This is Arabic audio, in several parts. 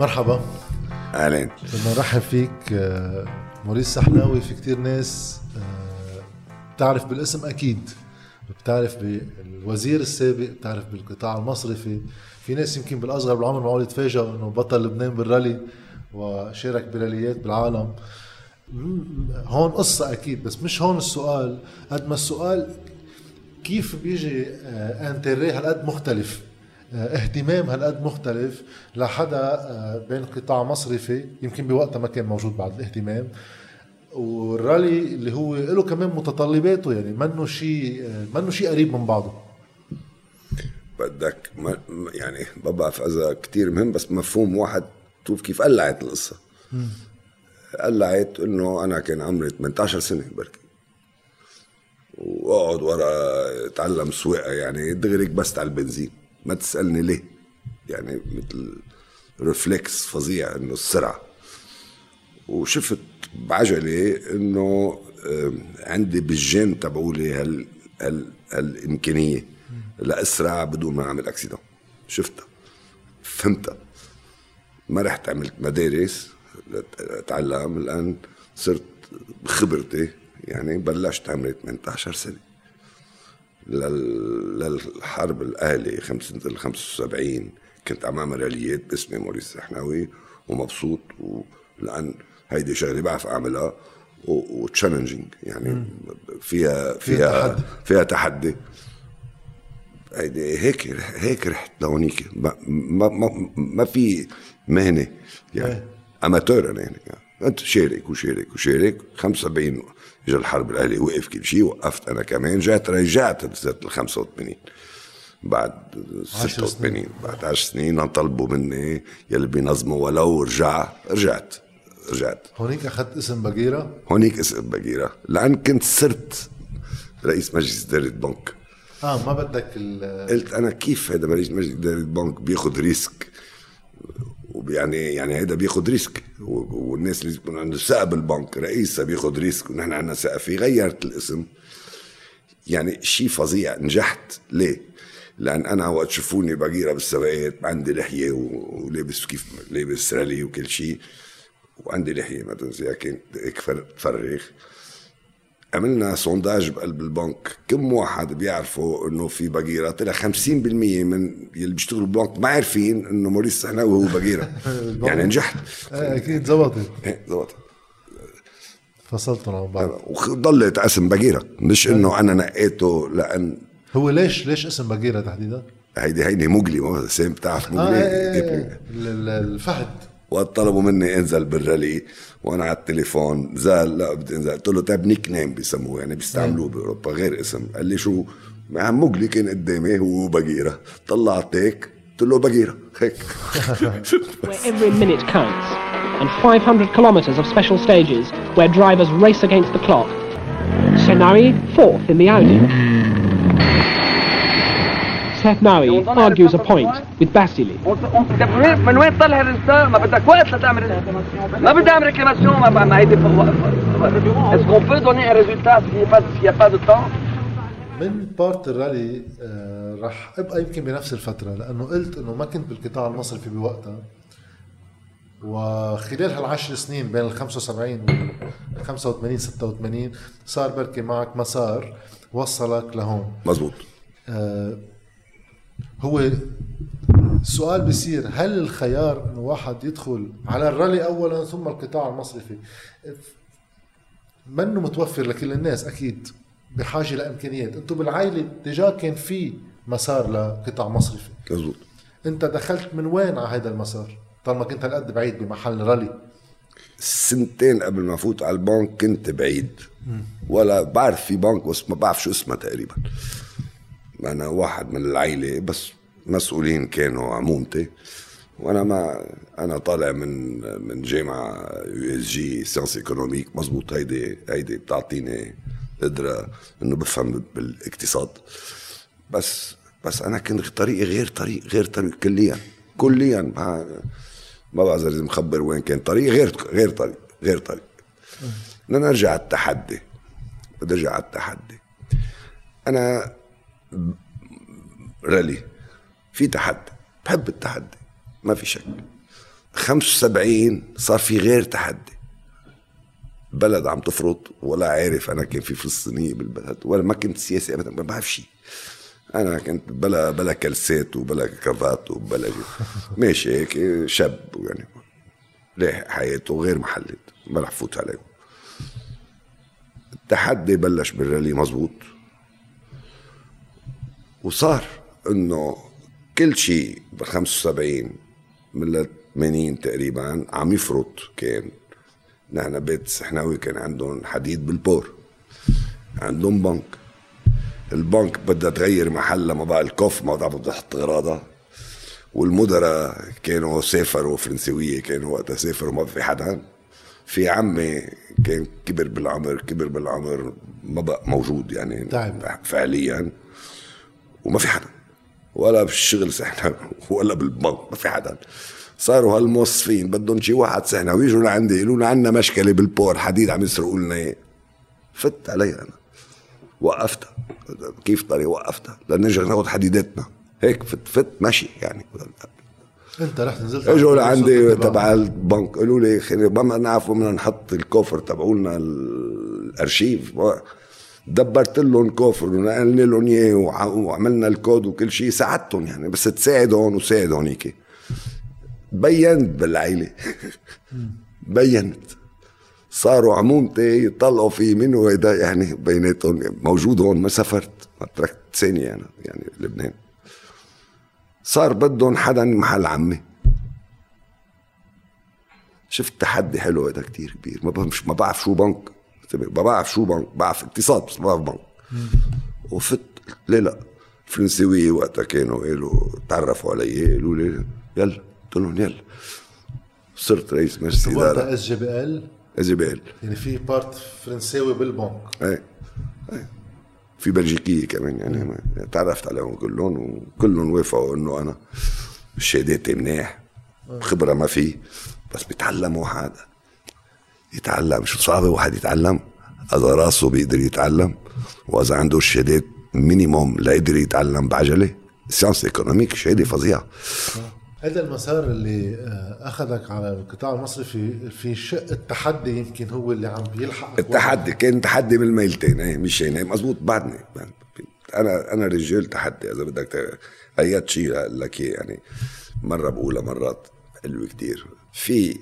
مرحبا. أهلين. بدنا نرحب فيك آه، موريس سحناوي في كتير ناس آه، بتعرف بالاسم أكيد. بتعرف بالوزير السابق بتعرف بالقطاع المصرفي. في ناس يمكن بالأصغر بالعمر معقول يتفاجئوا إنه بطل لبنان بالرالي وشارك براليات بالعالم. هون قصة أكيد بس مش هون السؤال. قد ما السؤال كيف بيجي انتري هالقد مختلف. آه، اهتمام هالقد مختلف لحدا آه، بين قطاع مصرفي يمكن بوقتها ما كان موجود بعد الاهتمام. والرالي اللي هو له كمان متطلباته يعني منه شيء آه، منه شيء قريب من بعضه. بدك يعني ما بعرف اذا كثير مهم بس مفهوم واحد شوف كيف قلعت القصة. قلعت إنه أنا كان عمري 18 سنة بركي. وأقعد ورا أتعلم سواقة يعني دغري بس على البنزين. ما تسألني ليه؟ يعني مثل réflexe فظيع إنه السرعة. وشفت بعجلة إنه عندي بالجين تبعولي هال هال هالإمكانية لأسرع بدون ما أعمل accident شفتها. فهمتها. ما رحت عملت مدارس اتعلم الآن صرت بخبرتي يعني بلشت عمري 18 سنة. للحرب الأهلي سنه ال 75 كنت عم اعمل اليات باسمي موريس سحناوي ومبسوط لأن هيدي شغلة بعرف أعملها وتشالنجينج يعني فيها فيها فيها تحدي. هيدي هيك هيك رحت لهونيك. ما ما ما في مهنة يعني إيه. أماتور أنا يعني. أنت شارك وشارك وشارك 75 اجى الحرب الأهلي وقف كل شيء وقفت أنا كمان. جات رجعت بسنه ال 85 بعد 86 بعد 10 سنين طلبوا مني يلي بينظموا ولو رجع رجعت. رجعت. هونيك أخذت اسم بقيرة؟ هونيك اسم بقيرة. لأن كنت صرت رئيس مجلس إدارة بنك. آه ما بدك قلت أنا كيف هذا مجلس إدارة بنك بياخذ risque؟ يعني يعني هيدا بياخذ risque. والناس اللي بيكون عنده ثقة بالبنك رئيسها بياخذ risque ونحن عندنا ثقة فيه. غيرت الاسم. يعني شيء فظيع. نجحت. ليه؟ لأن أنا وقت تشوفوني بقيره بالسباقات عندي لحية ولابس كيف لابس رالي وكل شيء وعندي لحية ما تنسيها كانت هيك فرغ عملنا سونداج بقلب البنك. كم واحد بيعرفوا إنه في بقيرة؟ طلع 50% من اللي بيشتغلوا بالبنك ما عارفين إنه موريس سحناوي هو بقيرة. يعني نجحت. إيه، أكيد زبطت. إيه زبطت. فصلتهم عن بعض وضلت اسم بقيرة. مش إنه أنا نقيته لأن هو ليش ليش اسم بقيرة تحديدا؟ هيدي هيدي مقلي ما سام بتعرف مقلي. آه إيه إيه الفهد وقت طلبوا مني انزل بالرالي وأنا على التليفون. زال لا بدي انزل. قلت له طيب نيك نيم بيسموه يعني بيستعملوه بأوروبا غير اسم. قال لي شو؟ عم مقلي كان قدامي هو بقيره طلعت هيك. قلت له بقيره هيك. Where every minute counts. And 500 kilometers of special stages where drivers race against the clock. Senawi fourth in the Audi. Seth argues a point with Basili. من وين طلع؟ ما بدك وقت لتعمل ما بدي اعمل réclamation ما ما هيدي Est-ce qu'on peut donner un résultat s'il n'y a pas de temps؟ من part الرالي رح أبقى يمكن بنفس الفترة لأنه قلت إنه ما كنت بالقطاع المصرفي بوقتها وخلال هالعشر سنين بين ال 75 وال 85 86 صار بركي معك مسار وصلك لهون مزبوط آه هو السؤال بيصير هل الخيار إنه واحد يدخل على الرالي اولا ثم القطاع المصرفي؟ منه متوفر لكل الناس أكيد بحاجة لإمكانيات. أنتم بالعائلة déjà كان في مسار لقطاع مصرفي. مزبوط أنت دخلت من وين على هذا المسار؟ طالما كنت هالقد بعيد بمحل رالي سنتين قبل ما فوت على البنك كنت بعيد. ولا بعرف في بنك بس ما بعرف شو اسمها تقريبا. أنا واحد من العيلة بس مسؤولين كانوا عمومتي. وأنا ما أنا طالع من من جامعة USJ sciences économiques مزبوط هيدي هيدي بتعطيني قدرة إنه بفهم بالاقتصاد. بس بس أنا كنت طريقي غير طريق غير طريق كليا كليا. ما بعرف لازم مخبر وين كان طريق غير غير طريق غير طريق. بدنا نرجع التحدي بدي ارجع التحدي. أنا رالي. في تحدي. بحب التحدي. ما في شك. 75 صار في غير تحدي. بلد عم تفرط ولا عارف أنا كان في فلسطينية بالبلد ولا ما كنت سياسي ابدا ما بعرف شيء أنا كنت بلا بلا كلسات وبلا كرافات وبلا ماشي هيك شاب يعني. لاحق حياته غير محلد ما رح فوت عليه. التحدي بلش بالرالي مزبوط. وصار إنه كل شيء بال 75 من ال 80 تقريبا عم يفرط كان. نحن بيت السحناوي كان عندهم حديد بالبور. عندهم بنك. البنك بدها تغير محلها ما بقى الكوف ما بقى بدها تحط اغراضها والمدراء كانوا سافروا فرنسوية كانوا وقتها سافروا ما في حدا. في عمي كان كبر بالعمر كبر بالعمر ما بقى موجود يعني تعب. فعليا. وما في حدا ولا بالشغل سحنا ولا بالبنك ما في حدا. صاروا هالموظفين بدهم شي واحد سحنا ويجوا لعندي يقولوا لنا عندنا مشكلة بالبور حديد عم يسرقوا لنا اياه فت علي أنا. وقفتها. كيف طريق وقفتها؟ لنرجع ناخذ حديداتنا. هيك فت فت ماشي يعني. أنت رحت نزلت إجوا لعندي. تبع البنك قالوا لي ما نعرف بدنا نحط الكوفر تبعولنا الأرشيف. دبرت لهم كوفر ونقلنا لهم إياه وع- وعملنا الكود وكل شيء. ساعدتهم يعني بس تساعد هون وساعد هونيك. بينت بالعيلة. بينت. صاروا عمومتي يطلعوا في من وهيدا يعني بيناتهم. موجود هون ما سافرت. ما تركت. ثانية أنا يعني لبنان. صار بدهم حدا محل عمي. شفت تحدي حلو هذا كتير كبير. ما ما بعرف شو بنك. ما بعرف شو بنك بعرف اقتصاد بس ما بعرف بنك. وفت ليه لا الفرنسوية وقتها كانوا قالوا تعرفوا علي قالوا لي يلا. قلت لهم يلا. صرت رئيس مجلس وقتها إدارة. SGBL؟ SGBL يعني في part فرنساوي بالبنك. إيه. إيه. في بلجيكية كمان يعني تعرفت عليهم كلهم وكلهم وافقوا إنه أنا شهاداتي منيح خبرة ما في بس بيتعلم واحد يتعلم شو صعب واحد يتعلم اذا راسه بيقدر يتعلم وإذا عنده الشهادات minimum ليقدر يتعلم بعجلة. sciences économiques شهادة فظيعة. هذا المسار اللي آه، أخذك على القطاع المصرفي في في شق التحدي يمكن هو اللي عم بيلحق التحدي كان تحدي من الميلتين إيه مش هنا مزبوط بعدني. أنا أنا رجال تحدي إذا بدك أيا شيء لك يعني مرة بقولها مرات حلوة كتير. في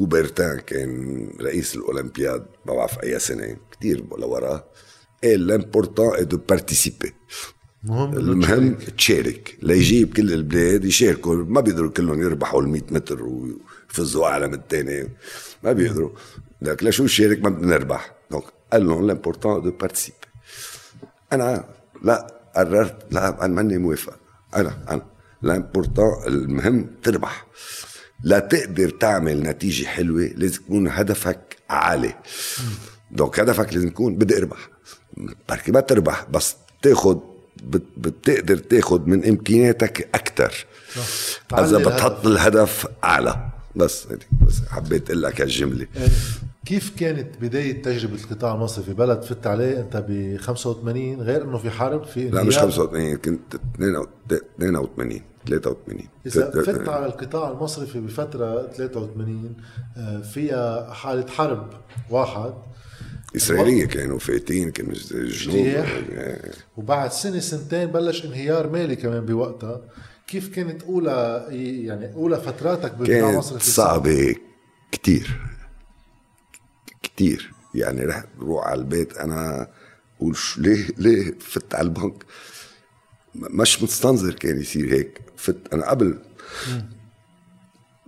كوبرتان كان رئيس الأولمبياد ما بعرف أي سنة كتير لورا. قال l'important est de participer المهم تشارك. ليجيب كل البلاد يشاركوا. ما بيقدروا كلهم يربحوا ال 100 متر ويفزوا من الثاني ما بيقدروا. لك لشو شارك ما بدنا نربح. donc قال لهم l'important de participer أنا لا قررت لا أنا ماني موافق. أنا أنا. l'important المهم تربح. لا تقدر تعمل نتيجة حلوة لازم يكون هدفك عالي. donc هدفك لازم يكون بدي أربح. بركي ما تربح بس تاخد بت- بتقدر تاخد من إمكانياتك أكثر إذا. بتحط الهدف. أعلى. بس بس حبيت أقول لك هالجملة. كيف كانت بداية تجربة القطاع المصري في بلد فت عليه أنت ب 85 غير إنه في حرب في لا مش انهيار. 85 كنت 82 83 إذا فت على القطاع المصري في بفترة 83 آه، فيها حالة حرب واحد. إسرائيلية كانوا فايتين كانوا جنوب اجتياح. وبعد سنة سنتين بلش انهيار مالي كمان بوقتها. كيف كانت أولى يعني أولى فتراتك بالقطاع كانت المصري في صعبة كتير. كتير. يعني رح بروح على البيت أنا أقول شو ليه ليه فت على البنك؟ مش مستنظر كان يصير هيك. فت أنا قبل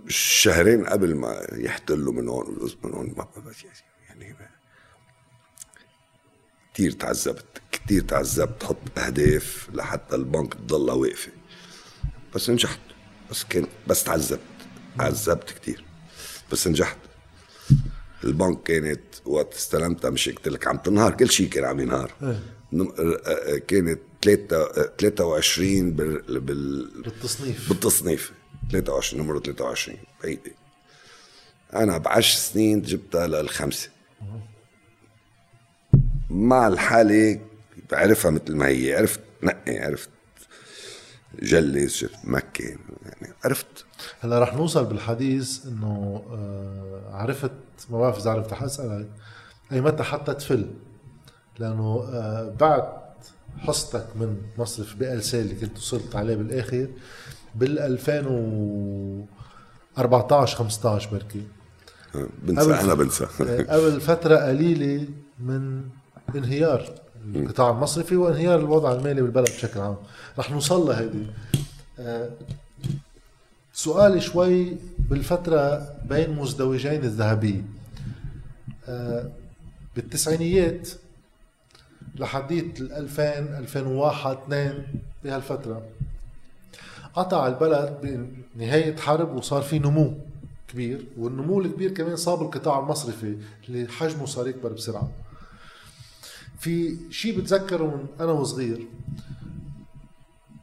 شهرين قبل ما يحتلوا من هون من هون يعني كتير تعذبت كتير تعذبت. حط أهداف لحتى البنك تضلها واقفة. بس نجحت. بس كان بس تعذبت. عذبت كتير. بس نجحت. البنك كانت وقت استلمتها مش قلت لك عم تنهار كل شيء كان عم ينهار. نم- آه، آه، كانت تلاتة- آه، 23 بال, بال بالتصنيف. بالتصنيف. 23 نمرة 23 بعيدة أنا بعشر سنين جبتها للخمسة. مع الحالة بعرفها مثل ما هي عرفت نقي عرفت جلس ما كان يعني عرفت هلا رح نوصل بالحديث إنه آه عرفت ما بعرف إذا عرفت رح اسالك أي متى حتى تفل؟ لأنه آه بعد حصتك من مصرف BLC اللي كنت وصلت عليه بالآخر بال 2014 15 بركي. بنسى قبل- أنا بنسى. آه، قبل فترة قليلة من انهيار القطاع المصرفي وانهيار الوضع المالي بالبلد بشكل عام. رح نوصل لهيدي. سؤالي شوي بالفترة بين مزدوجين الذهبية. آه، بالتسعينيات لحديت ال 2000 2001 2 بهالفترة قطع البلد بنهاية حرب وصار في نمو كبير والنمو الكبير كمان صاب القطاع المصرفي اللي حجمه صار يكبر بسرعة. في شيء بتذكره من أنا وصغير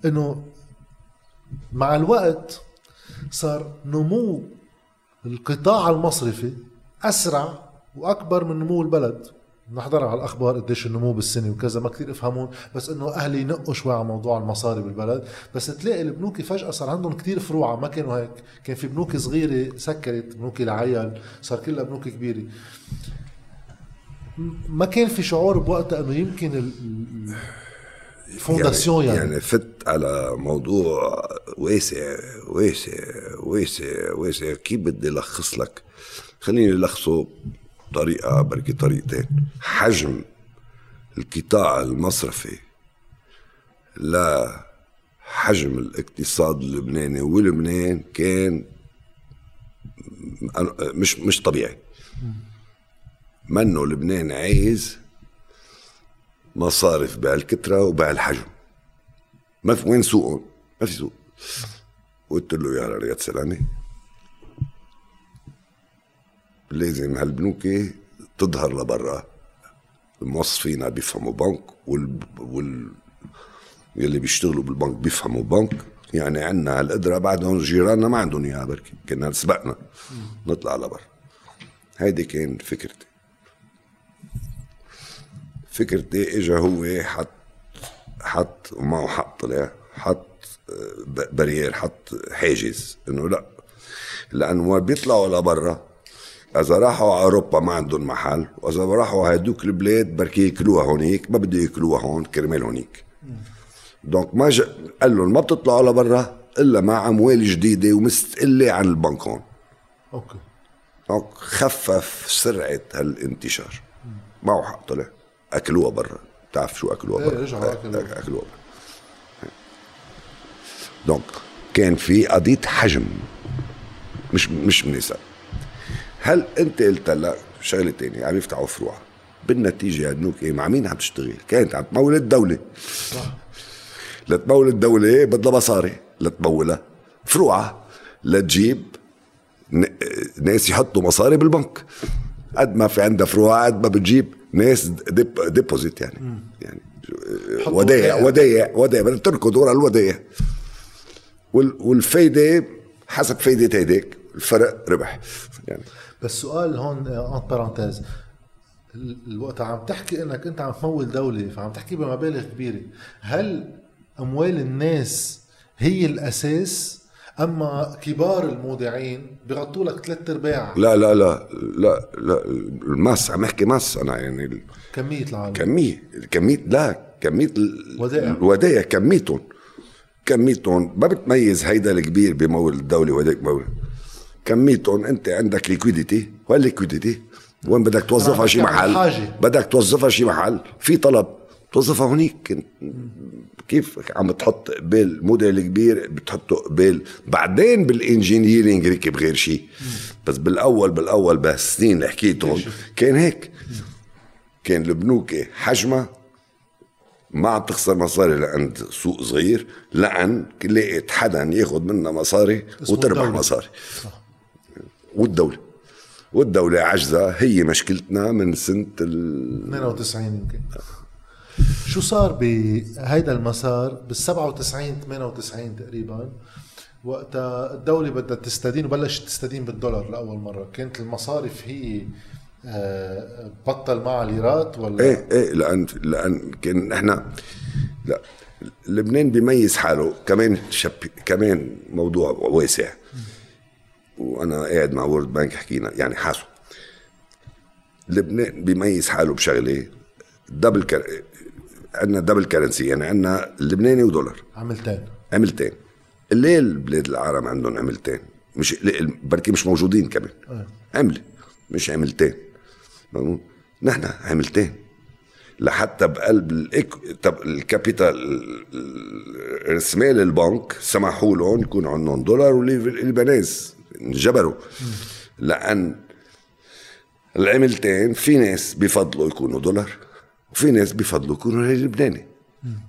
إنه مع الوقت صار نمو القطاع المصرفي أسرع وأكبر من نمو البلد. نحضر على الأخبار قديش النمو بالسنة وكذا ما كثير افهمون بس إنه أهلي ينقوا شوي على موضوع المصاري بالبلد. بس تلاقي البنوك فجأة صار عندهم كثير فروع ما كانوا هيك. كان في بنوك صغيرة سكرت بنوك العيال صار كلها بنوك كبيرة. ما كان في شعور بوقتها إنه يمكن ال- الفونداسيون يعني, يعني, يعني فت على موضوع واسع واسع واسع واسع. كيف بدي ألخص لك؟ خليني ألخصه بطريقة بركي طريقتين. حجم القطاع المصرفي لا حجم الاقتصاد اللبناني ولبنان كان مش مش طبيعي. منه لبنان عايز مصارف بهالكترة وبهالحجم. ما في وين سوقهم ما في سوق. قلت له يا رياض سلامة لازم هالبنوك تظهر لبرا. الموظفين بيفهموا بنك وال, وال... يلي بيشتغلوا بالبنك بيفهموا بنك. يعني عنا هالقدرة بعدهم جيراننا ما عندهم إياها بركي كنا سبقنا. نطلع لبرا. هيدي كان فكرتي. فكرتي إجا هو حط حط ومعه حق طلع حط آه، barrière حط حاجز. إنه لا. لأنه ما بيطلعوا لبرا. إذا راحوا على أوروبا ما عندهم محل. وإذا راحوا هدوك البلاد بركي يأكلوها هونيك ما بده يأكلوها هون كرمال هونيك. donc ما ج... قال لهم ما بتطلعوا لبرا إلا مع أموال جديدة ومستقلة عن البنك هون. أوكي. donc خفف سرعة هالانتشار. معه حق طلع. أكلوها برا. بتعرف شو أكلوها إيه، برا؟ أكلوها. أكلوها برا. donc كان في قضية حجم. مش مش مناسب هل أنت قلت لك شغلة تانية. عم يفتحوا فروع. بالنتيجة هالبنوك إيه مع مين عم تشتغل؟ كانت عم تمول الدولة. لتمول الدولة بدها مصاري لتمولها. فروعها لتجيب ناس يحطوا مصاري بالبنك. قد ما في عندها فروع قد ما بتجيب ناس dep- deposit يعني. يعني حطوا ودايع. ودايع ودايع تركض ورا الودايع وال- والفايدة حسب فايدة هيديك الفرق ربح. يعني. بس سؤال هون en parenthèse الوقت عم تحكي إنك أنت عم تمول دولة فعم تحكي بمبالغ كبيرة. هل أموال الناس هي الأساس؟ أما كبار المودعين بغطوا لك ثلاث أرباع. لا لا لا لا لا ال masse عم أحكي masse أنا يعني كمية العالم. كمية كمية لا كمية ال- ودائع. الودائع كميتهم كميتهم. ما بتميز هيدا الكبير بمول الدولة وهيداك مول. كميتهم أنت عندك liquidity وين liquidity وين بدك توظفها شي محل؟ الحاجة. بدك توظفها شي محل. في طلب توظفها هونيك. كيف عم تحط قبال موديل كبير بتحطه قبال بعدين بالإنجينيرينج ركب غير شيء بس بالاول بالأول بالسنين اللي حكيتهم كان هيك. كان البنوك حجمها ما عم تخسر مصاري لعند سوق صغير لأن لقيت حدا ياخذ منها مصاري وتربح الدولة. مصاري. والدولة. والدولة عجزة. هي مشكلتنا من سنة ال 92 يمكن. شو صار بهيدا المسار؟ بال 97 98 تقريبا وقتها الدولة بدها تستدين وبلشت تستدين بالدولار لأول مرة. كانت المصارف هي آه، بطل معها ليرات ولا؟ إيه إيه لأن لأن كان إحنا لا لبنان بيميز حاله. كمان شب كمان موضوع واسع. وأنا قاعد مع World Bank حكينا يعني حاسه. لبنان بيميز حاله بشغلة double. عندنا double currency يعني عندنا لبناني ودولار. عملتين. عملتين. ليه البلاد العرب عندهم عملتين. مش بركي مش موجودين كمان. عملة مش عملتين. نحن عملتين. لحتى بقلب الإك... طب ال capital رسمال البنك سمحوا لهم يكون عندهم دولار وال Lebanese انجبروا. لأن العملتين في ناس بفضلوا يكونوا دولار. وفي ناس بفضلوا يكونوا لبناني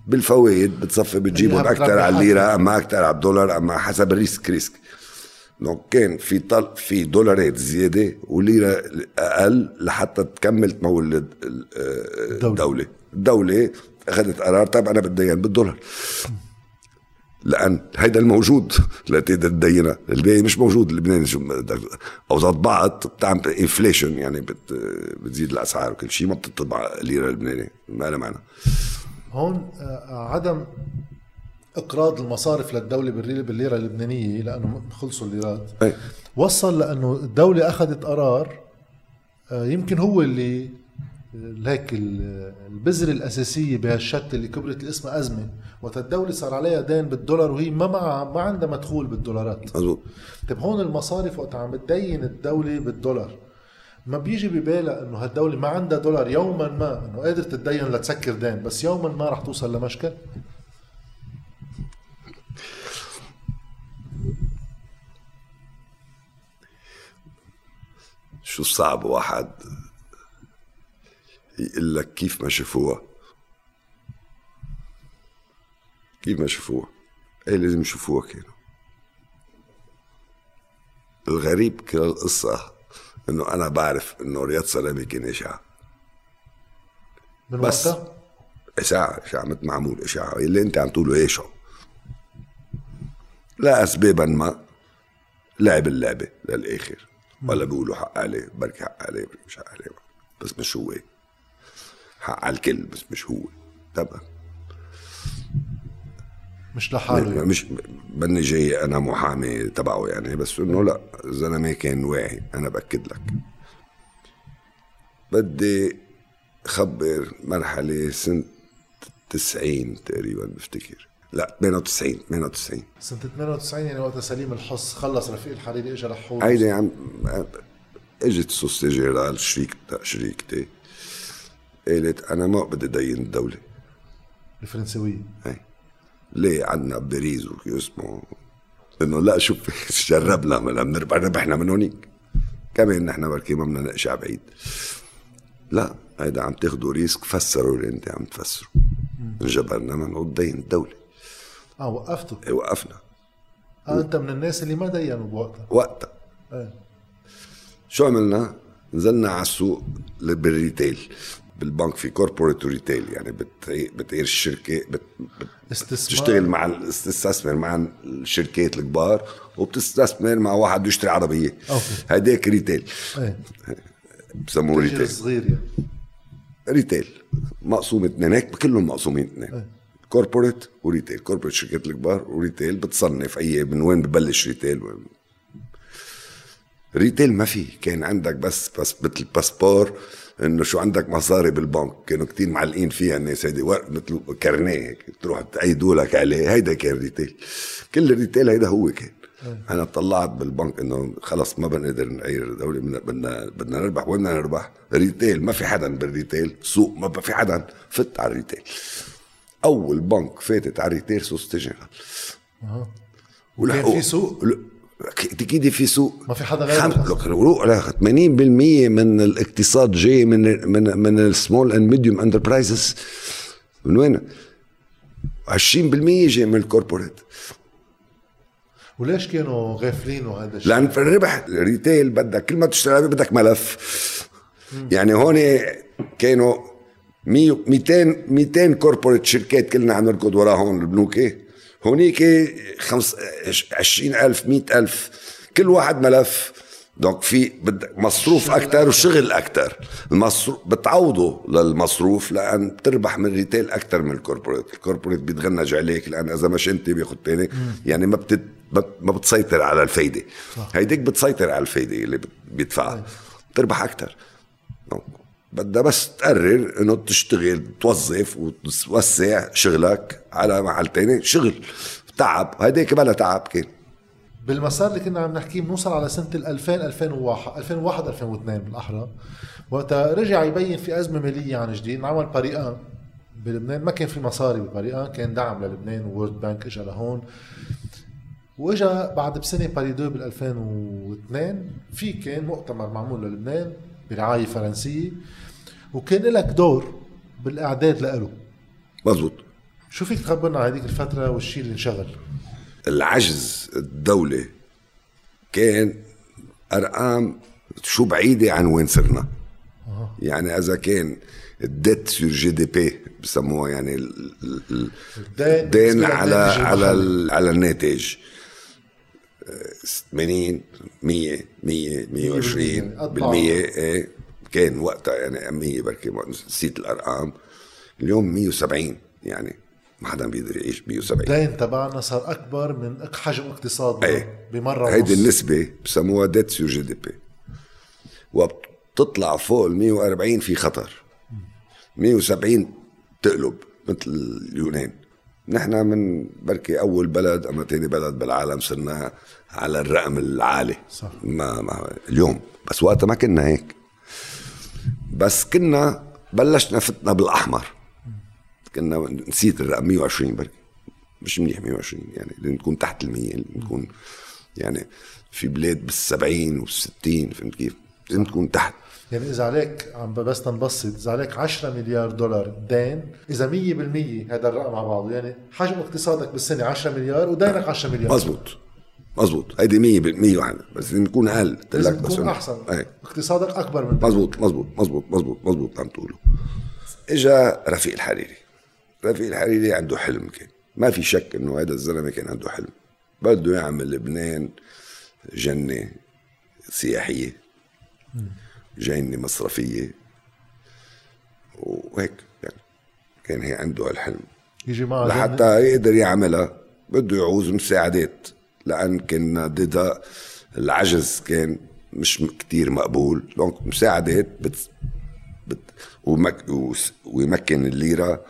بالفوائد بتصفي بتجيبهم أكثر على الليرة أما أكثر على الدولار أما حسب ال risk risk. donc كان في طل في دولارات زيادة وليرة أقل لحتى تكمل تمول الدولة الدولة أخذت قرار طيب أنا بدين بالدولار. لأن هيدا الموجود لا تقدر تدينها الباقي مش موجود اللبناني شو اوساط بعض بتعمل انفليشن يعني بت بتزيد الأسعار وكل شيء ما بتطبع الليرة اللبنانية ما لها معنى. هون آه، عدم إقراض المصارف للدولة بالليرة اللبنانية لأنه خلصوا الليرات. أي. وصل لأنه الدولة أخذت قرار آه، يمكن هو اللي هيك البذرة الأساسية بهالشتة اللي كبرت الاسم أزمة. وقت الدولة صار عليها دين بالدولار وهي ما مع ما عندها مدخول بالدولارات. مزبوط طيب هون المصارف وقت عم بتدين الدولة بالدولار. ما بيجي ببالها إنه هالدولة ما عندها دولار يوما ما إنه قادر تتدين لتسكر دين بس يوما ما رح توصل لمشكل؟ شو صعب واحد يقول لك كيف ما شافوها. كيف ما شافوها. إيه لازم يشوفوها كانوا الغريب كل القصة إنه أنا بعرف إنه رياض سلامي كان إشاعة. من بس وقتها؟ إشاعة إشاعة مثل معمول إشاعة. اللي أنت عم تقوله إيه شو؟ لا اسبابا ما. لعب اللعبة للآخر. ولا بيقولوا حق عليه بركي حق عليه بركي مش حق عليه. بس مش هو حق على الكل بس مش هو. تمام. مش لحاله. يعني. مش بني جاي أنا محامي تبعه يعني بس إنه لا الزلمه كان واعي أنا بأكد لك. بدي خبر مرحلة سنه 90 تقريبا بفتكر. لا 98 98 سنة 98 يعني وقت سليم الحص خلص رفيق الحريري اجى لحول هيدي عم إجت سوسي جيرال شريك شريكتي قالت أنا ما بدي دين الدولة. الفرنسوية. هي ليه عندنا باريس اسمه؟ إنه لا شوف جربنا من بنربح ربحنا من هونيك. كمان نحن بركي ما بدنا نقشع بعيد. لا هيدا عم تاخذوا risk فسروا اللي انت عم تفسروا. انجبرنا من نعود دين الدولة. آه وقفتوا. إيه وقفنا. آه أنت من الناس اللي ما دينوا بوقتها. وقتها. إيه. شو عملنا؟ نزلنا على السوق بال retail بالبنك في corporate و retail يعني بت- بتغير الشركة بت. بتشتغل مع ال- تستثمر مع الشركات الكبار وبتستثمر مع واحد بده يشتري عربية. أوكي. هداك retail إيه. بسموه retail صغير يعني. retail مقسوم اثنين هيك كلهم مقسومين اثنين. corporate و retail corporate شركات الكبار و retail بتصنف أي من وين ببلش retail وين retail ما في. كان عندك بس بس مثل passeport إنه شو عندك مصاري بالبنك؟ كانوا كتير معلقين فيها الناس هيدي ورق مثل carnet هيك تروح تأيدوا لك عليه هيدا كان retail. كل ال retail هيدا هو كان. أنا طلعت بالبنك إنه خلص ما بنقدر نغير الدولة بدنا بدنا نربح. وين بدنا نربح؟ retail. ما في حدا بال retail. سوق ما في حدا فت على ال retail. أول بنك فاتت على ال retail Société Générale وكان في سوق؟ أكيد في سوق ما في حدا غيره خم... بتحس. لك روق لا 80% من الاقتصاد جاي من من من ال small and medium enterprises من وين؟ 20% جاي من ال corporate وليش كانوا غافلين وهذا الشيء؟ لأن في الربح ال retail بدك كل ما تشتري بدك ملف يعني هون كانوا 100 200 200 corporate شركات كلنا عم نركض وراهم البنوك هونيك خمس 20000 100000 كل واحد ملف. donc في بدك مصروف أكثر وشغل أكثر المصروف بتعوضه للمصروف لأن بتربح من retail أكثر من ال corporate. ال corporate بيتغنج عليك لأن إذا مش انت بياخذ تاني. يعني ما بتت ما بتسيطر على الفايدة. هيديك بتسيطر على الفايدة اللي بيدفعها. بتربح أكثر بدها بس تقرر إنه تشتغل توظف وتوسع شغلك على محل تاني شغل تعب هيديك بلا تعب كان بالمسار اللي كنا عم نحكيه بنوصل على سنة 2000 2001 2001 2002 بالأحرى. وقتها رجع يبين في أزمة مالية عن جديد انعمل Paris un بلبنان. ما كان في مصاري ب Paris un كان دعم للبنان World Bank اجى لهون. وإجا بعد بسنة Paris deux بال 2002 في كان مؤتمر معمول للبنان. برعايه فرنسيه وكان لك دور بالإعداد له مزبوط شو فيك تخبرنا عن هذيك الفترة والشيء اللي انشغل؟ العجز الدولة كان أرقام شو بعيدة عن وين صرنا. يعني إذا كان ال dette sur GDP بسموها يعني الدين على على على الناتج. 80 100 100 120 بالمية. إيه. كان وقتها يعني 100 بركي نسيت الأرقام. اليوم 170 يعني. ما حدا بيقدر يعيش 170 الدين تبعنا صار أكبر من حجم اقتصادنا إيه. بمرة هيدي النسبة بسموها dette sur GDP وبتطلع فوق ال 140 في خطر. 170 تقلب مثل اليونان. نحن من بركي أول بلد أما تاني بلد بالعالم صرنا على الرقم العالي. صح. ما, ما اليوم. بس وقتها ما كنا هيك. بس كنا بلشنا فتنا بالأحمر. كنا نسيت الرقم 120 بركي مش منيح 120 يعني نكون تحت ال 100 نكون يعني في بلاد بال70 وال60 فهمت كيف؟ لازم تكون تحت. يعني إذا عليك عم بس تنبسط إذا عليك 10 مليار دولار دين إذا 100% هذا الرقم على بعضه يعني حجم اقتصادك بالسنة 10 مليار ودينك 10 مليار. مزبوط. مزبوط. هيدي 100% واحد بس نكون أقل لازم تكون أحسن. إيه. اقتصادك أكبر من مزبوط مزبوط مزبوط مزبوط مزبوط عم تقولوا إجا رفيق الحريري. رفيق الحريري عنده حلم كان. ما في شك إنه هذا الزلمة كان عنده حلم. بده يعمل لبنان جنة سياحية. جنه مصرفية. وهيك يعني كان هي عنده هالحلم. يجي معه لحتى يقدر يعملها. بده يعوز مساعدات. لأن كنا ضد العجز كان مش كتير مقبول. donc مساعدات بت ومك ويمكن الليرة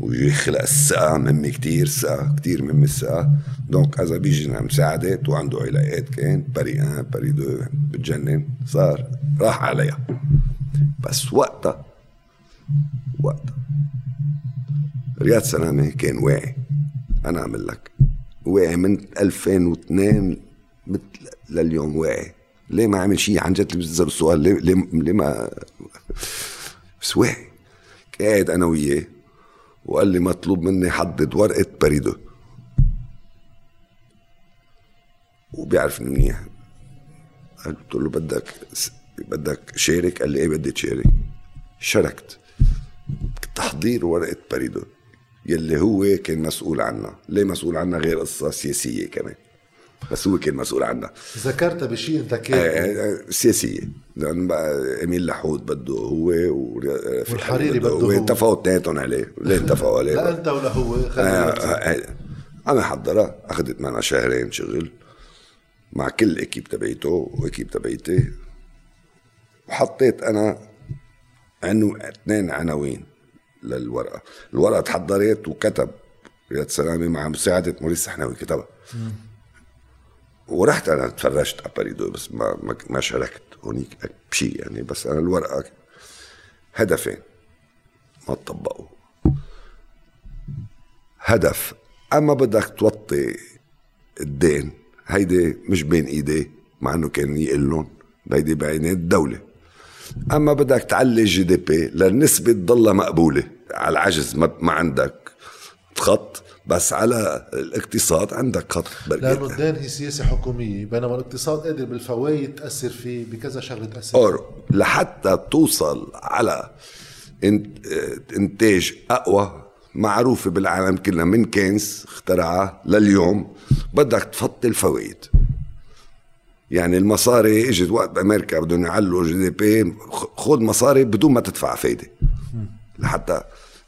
ويخلق الثقه مهمة كتير ثقه كتير مهمة الثقه donc إذا بيجي مساعدات وعنده علاقات كان Paris un Paris deux بتجنن. صار راح عليها. بس وقتها وقتها. رياض سلامة كان واعي. أنا اعمل لك واعي من 2002 مثل لليوم واعي. ليه ما عمل شيء؟ عن جد بتسال السؤال؟ ليه, ليه ما بس قاعد أنا وياه وقال لي مطلوب مني حدد ورقة بريدة. وبيعرف منيح. قلت له بدك بدك شارك؟ قال لي إيه بدي تشارك؟ شاركت. تحضير ورقة بريدة. يلي هو كان مسؤول عنها. ليه مسؤول عنها؟ غير قصة سياسية كمان. بس هو كان مسؤول عنها. ذكرتها بشيء انت كان؟ آه سياسية. لأن بقى أمين لحود بده هو والحريري بده هو. اتفقوا اثنيناتهم عليه. ليه اتفقوا عليه لا أنت ولا هو؟ آه آه أنا حضرها. أخذت معنا شهرين شغل مع كل إكيب تبعيته وإكيب تبعيتي. وحطيت أنا عنو اثنين عناوين للورقة. الورقة تحضرت وكتب. رياض سلامه مع مساعدة موريس سحناوي كتبها. ورحت أنا تفرجت على بريدو بس ما ما, شاركت هونيك بشيء يعني بس أنا الورقة هدفين ما تطبقوا. هدف أما بدك توطي الدين هيدي مش بين ايديه مع إنه كان لهم هيدي بعينات الدولة. أما بدك تعلي ال GDP للنسبه تضلها مقبولة على العجز ما, ما عندك. خط بس على الاقتصاد عندك خط لأنه الدين هي سياسة حكومية بينما الاقتصاد قادر بالفوائد تأثر فيه بكذا شغلة تأثر. اور لحتى توصل على إنتاج أقوى معروفة بالعالم كله من كينز اخترعها لليوم بدك تفضي الفوائد يعني المصاري إجت وقت أمريكا بدهم يعلوا GDP خذ مصاري بدون ما تدفع فايدة. لحتى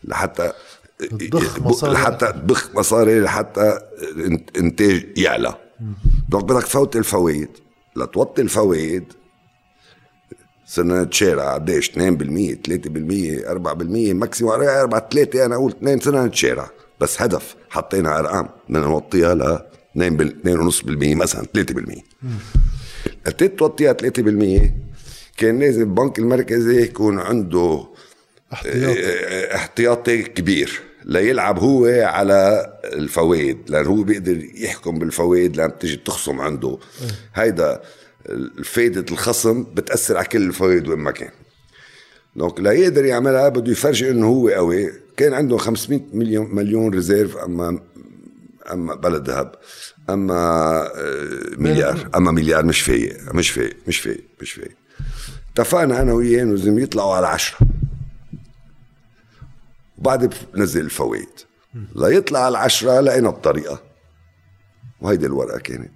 لحتى تضخ مصاري. لحتى تضخ مصاري لحتى إنتاج يعلى. donc بدك تفوت الفوائد. لتوطي الفوائد صرنا نتشارع قديش؟ 2% 3% 4% maximum 4 3 أنا أقول 2 صرنا نتشارع. بس هدف حطينا أرقام بدنا نوطيها ل 2.5% مثلا 3% قد توطيها 3% كان لازم البنك المركزي يكون عنده احتياطي. آه، احتياطي كبير. ليلعب هو على الفوائد لأن هو بيقدر يحكم بالفوائد لما تيجي تخصم عنده. هيدا فايدة الخصم بتأثر على كل الفوائد وين ما كان. donc ليقدر يعملها بده يفرجي إنه هو قوي. كان عنده 500 مليون مليون réserve اما أما بلد ذهب أما آه، مليار. أما مليار مش فايق مش فايق مش فايق مش فايق. اتفقنا أنا وياه إنه لازم يطلعوا على عشرة. وبعد بنزل الفوائد ليطلع العشرة لقينا الطريقة. وهيدي الورقة كانت.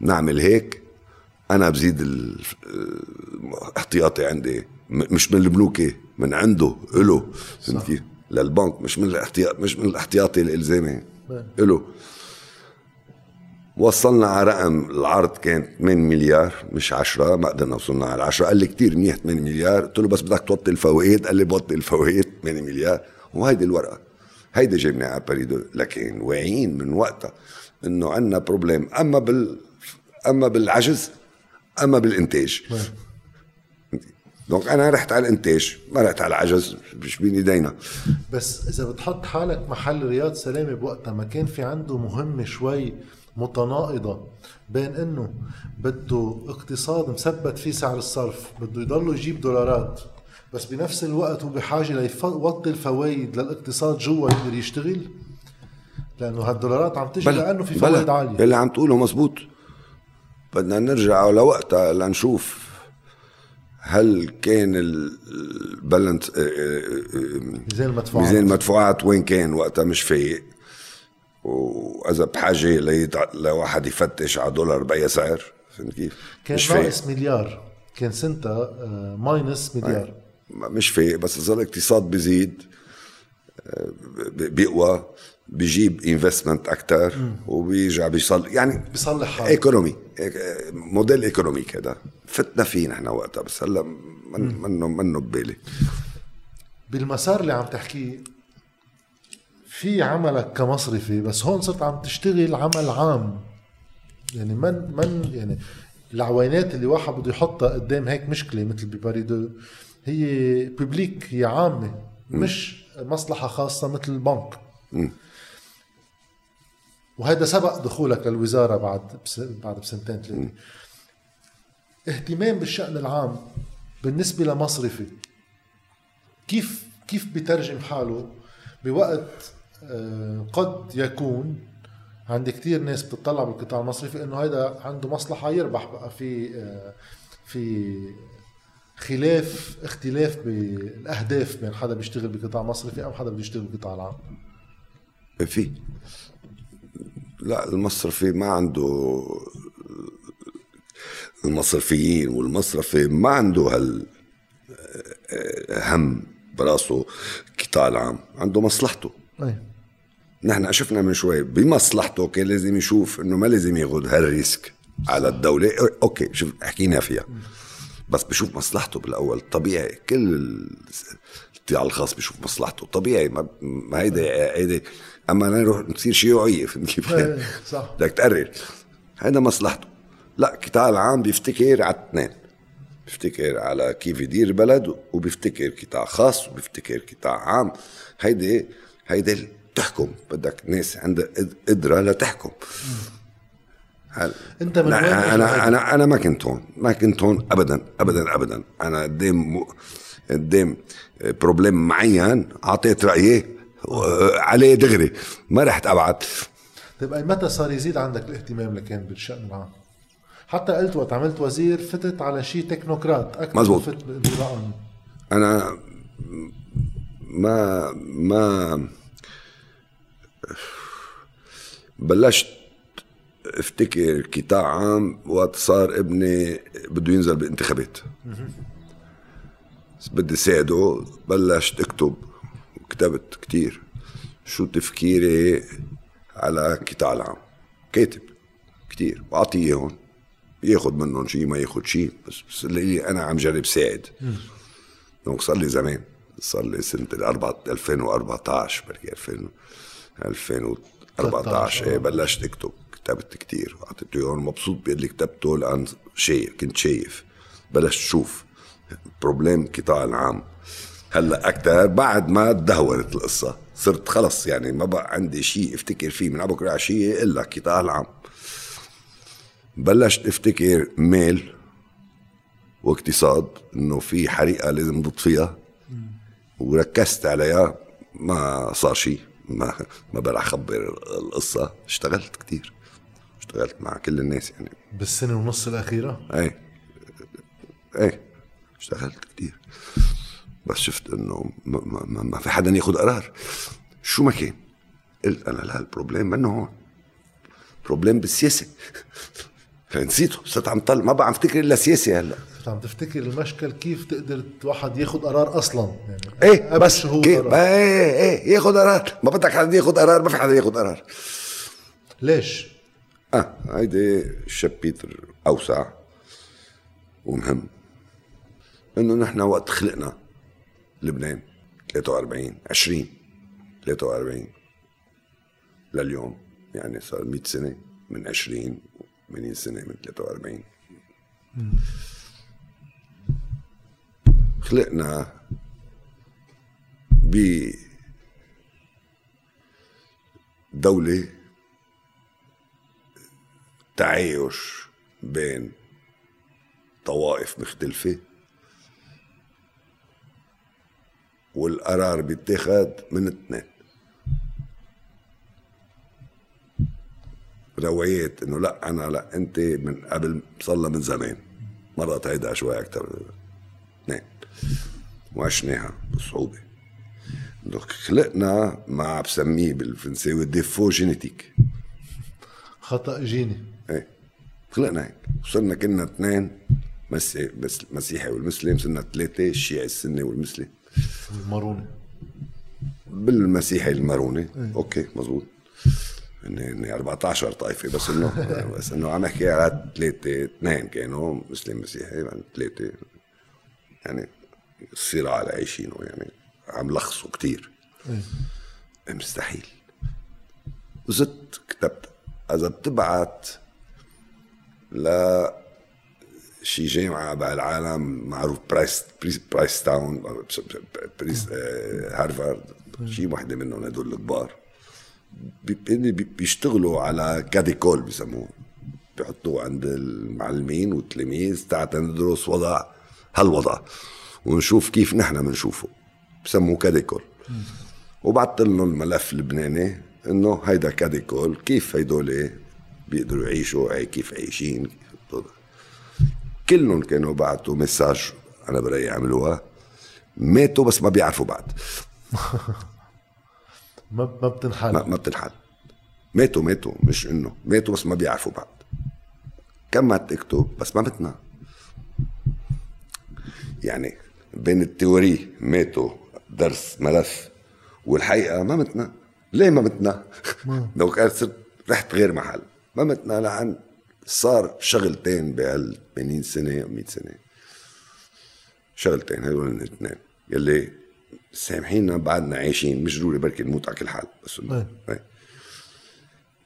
نعمل هيك. أنا بزيد الاحتياطي عندي مش من البنوكي من عنده إله. كيف؟ للبنك مش من الاحتياط مش من الاحتياطي الإلزامي إله. وصلنا على رقم العرض كان 8 مليار مش 10 ما قدرنا وصلنا على 10 قال لي كثير منيح 8 مليار. قلت له بس بدك توطي الفوائد. قال لي بوطي الفوائد 8 مليار. وهيدي الورقة. هيدي جبنا على بريدو. لكن واعيين من وقتها إنه عندنا problème أما بال أما بالعجز أما بالإنتاج. donc أنا رحت على الإنتاج ما رحت على العجز مش بين إيدينا. بس إذا بتحط حالك محل رياض سلامة بوقتها ما كان في عنده مهمه شوي متناقضة بين إنه بده اقتصاد مثبت فيه سعر الصرف بده يضله يجيب دولارات بس بنفس الوقت هو بحاجة ليوطي الفوائد للاقتصاد جوا يقدر يشتغل؟ لأنه هالدولارات عم تجي لأنه في فوائد عالية. اللي عم تقوله مزبوط. بدنا نرجع لوقتها لنشوف هل كان ال- ال balance آه، آه، آه، ميزان المدفوعات. ميزان المدفوعات وين كان وقتها مش فايق. وإذا بحاجة ليتع- لواحد يفتش على دولار بأي سعر فهمت كيف؟ كان مش ناقص مليار. كان سنتها آه، minus مليار. مش فايق بس اذا الاقتصاد بيزيد آه، بيقوى بيجيب investment أكثر وبيرجع بيصل يعني بيصلح حاله. économie modèle économique هذا. فتنا فيه نحن وقتها بس هلأ من- منه منه ببالي. بالمسار اللي عم تحكيه في عملك كمصرفي بس هون صرت عم تشتغل عمل عام. يعني من من يعني العوينات اللي واحد بده يحطها قدام هيك مشكلة مثل ب Paris deux هي ببليك هي عامة مش مصلحة خاصة مثل البنك وهذا سبق دخولك للوزارة بعد بس بعد بسنتين ثلاثة. اهتمام بالشأن العام بالنسبة لمصرفي كيف كيف بيترجم حاله بوقت قد يكون عند كتير ناس بتطلع بالقطاع المصرفي إنه هيدا عنده مصلحة يربح بقى في آه، في خلاف اختلاف بالأهداف بين حدا بيشتغل بقطاع مصرفي أو حدا بده يشتغل بالقطاع العام. في. لا المصرفي ما عنده المصرفيين والمصرفي ما عنده هال هم براسه القطاع العام. عنده مصلحته. أي. نحن شفنا من شوي بمصلحته كان لازم يشوف إنه ما لازم ياخذ هالريسك على الدولة. أوكي شوف حكينا فيها. بس بشوف مصلحته بالأول. طبيعي كل ال- القطاع الخاص بشوف مصلحته. طبيعي ما, ما هيدا هيدا أما نروح نصير شيوعية فهمت كيف؟ إيه، صح. بدك تقرر. هيدا مصلحته. لا القطاع العام بيفتكر على الاثنين بيفتكر على كيف يدير بلد وبيفتكر قطاع خاص وبيفتكر قطاع عام. هيدي هيدي تحكم. بدك ناس عندها قد- قدرة لتحكم هل أنت من إجا أنا؟ أنا أنا ما كنت هون. ما كنت هون ابدا ابدا ابدا. أنا قدام قدام بروبليم معين أعطيت رأيي و- عليه دغري. ما رحت ابعد طيب أي متى صار يزيد عندك الاهتمام لكان بالشأن العام؟ حتى قلت وقت عملت وزير فتت على شيء تكنوقراط أكثر مزبوط. فت أنا ما ما بلشت افتكر قطاع عام وقت صار ابني بده ينزل بالانتخابات بدي ساعده بلشت اكتب كتبت كتير شو تفكيري على قطاع العام. كاتب كتير بعطيه إياهم. ياخد منهم شيء ما ياخد شيء بس, بس اللي أنا عم جرب ساعد. دونك صار لي زمان صار لي سنة 2014 بركي 2000 2014 إيه بلشت أكتب كتبت كتير. اعطيته اياهم مبسوط باللي كتبته لأن شايف كنت شايف. بلشت شوف بروبليم قطاع العام هلأ أكثر بعد ما تدهورت القصة. صرت خلص يعني ما بقى عندي شيء أفتكر فيه من بكره عشيه إلا قطاع العام بلشت أفتكر ميل واقتصاد إنه في حريقة لازم نطفيها وركزت عليها ما صار شيء. ما ما بقى أخبر القصة. اشتغلت كتير. اشتغلت مع كل الناس يعني. بالسنة ونص الأخيرة؟ إيه. إيه. اشتغلت كتير. بس شفت إنه ما, ما, ما في حدا ياخذ قرار. شو ما كان. قلت أنا لا ال problème منه هون. problème بالسياسة. نسيته. صرت عم طل ما بقى عم افتكر إلا سياسة هلأ. صرت عم تفتكر المشكل كيف تقدر واحد ياخذ قرار أصلا؟ يعني إيه بس كيف؟ قرار. إيه إيه ياخذ قرار. ما بدك حدا ياخذ قرار ما في حدا ياخذ قرار. ليش؟ آه هيدي شابيتر أوسع ومهم. إنه نحن وقت خلقنا لبنان 43 20 43 لليوم يعني صار 100 سنة من 20 80 سنه من 43 خلقنا ب دولة تعايش بين طوائف مختلفة. والقرار بيتاخد من اثنين. روايات إنه لا أنا لا أنت من قبل صلى من زمان. مرات هيدا شوي أكثر اثنين وعشناها بصعوبه إنه خلقنا ما بسميه بالفرنساوي défaut génétique خطأ جيني. إيه. خلقنا هيك. وصرنا كنا اثنين مسيحي والمسلم صرنا ثلاثة الشيعي السني والمسلم. الماروني بالمسيحي الماروني okay مزبوط اني 14 طائفة بس انه بس إنه عم أحكي على ثلاثة اثنين كانوا مسلم مسيحي يعني ثلاثة يعني الصراع اللي عايشينه يعني عم لخصوا كتير. مستحيل. وزدت كتبت. إذا بتبعت ل شي جامعة بالعالم معروف برايس Princeton بريس آه، هارفارد شي وحدة منهم هدول الكبار. بيشتغلوا على cas d'école بسموه بيحطوه عند المعلمين والتلاميذ تاعت ندرس وضع هالوضع ونشوف كيف نحن بنشوفه بسموه cas d'école وبعثت لهم الملف اللبناني إنه هيدا cas d'école كيف هيدول بيقدروا يعيشوا هي كيف عايشين. كلهم كانوا بعتوا مساج أنا برايي عملوها. ماتوا بس ما بيعرفوا بعد ما ما بتنحل. ما, ما بتنحل. ماتوا ماتوا مش انه. ماتوا بس ما بيعرفوا بعد كملت اكتب بس ما متنا يعني بين التيوري ماتوا درس ملف والحقيقة ما متنا ليه ما متنا؟ لو كانت صرت رحت غير محل. ما متنا لعن صار شغلتين بهال 80 سنة أو 100 سنة. شغلتين هدول الاثنين يلي سامحينا بعدنا عايشين مش ضروري بركي نموت على كل حال. بس. انه.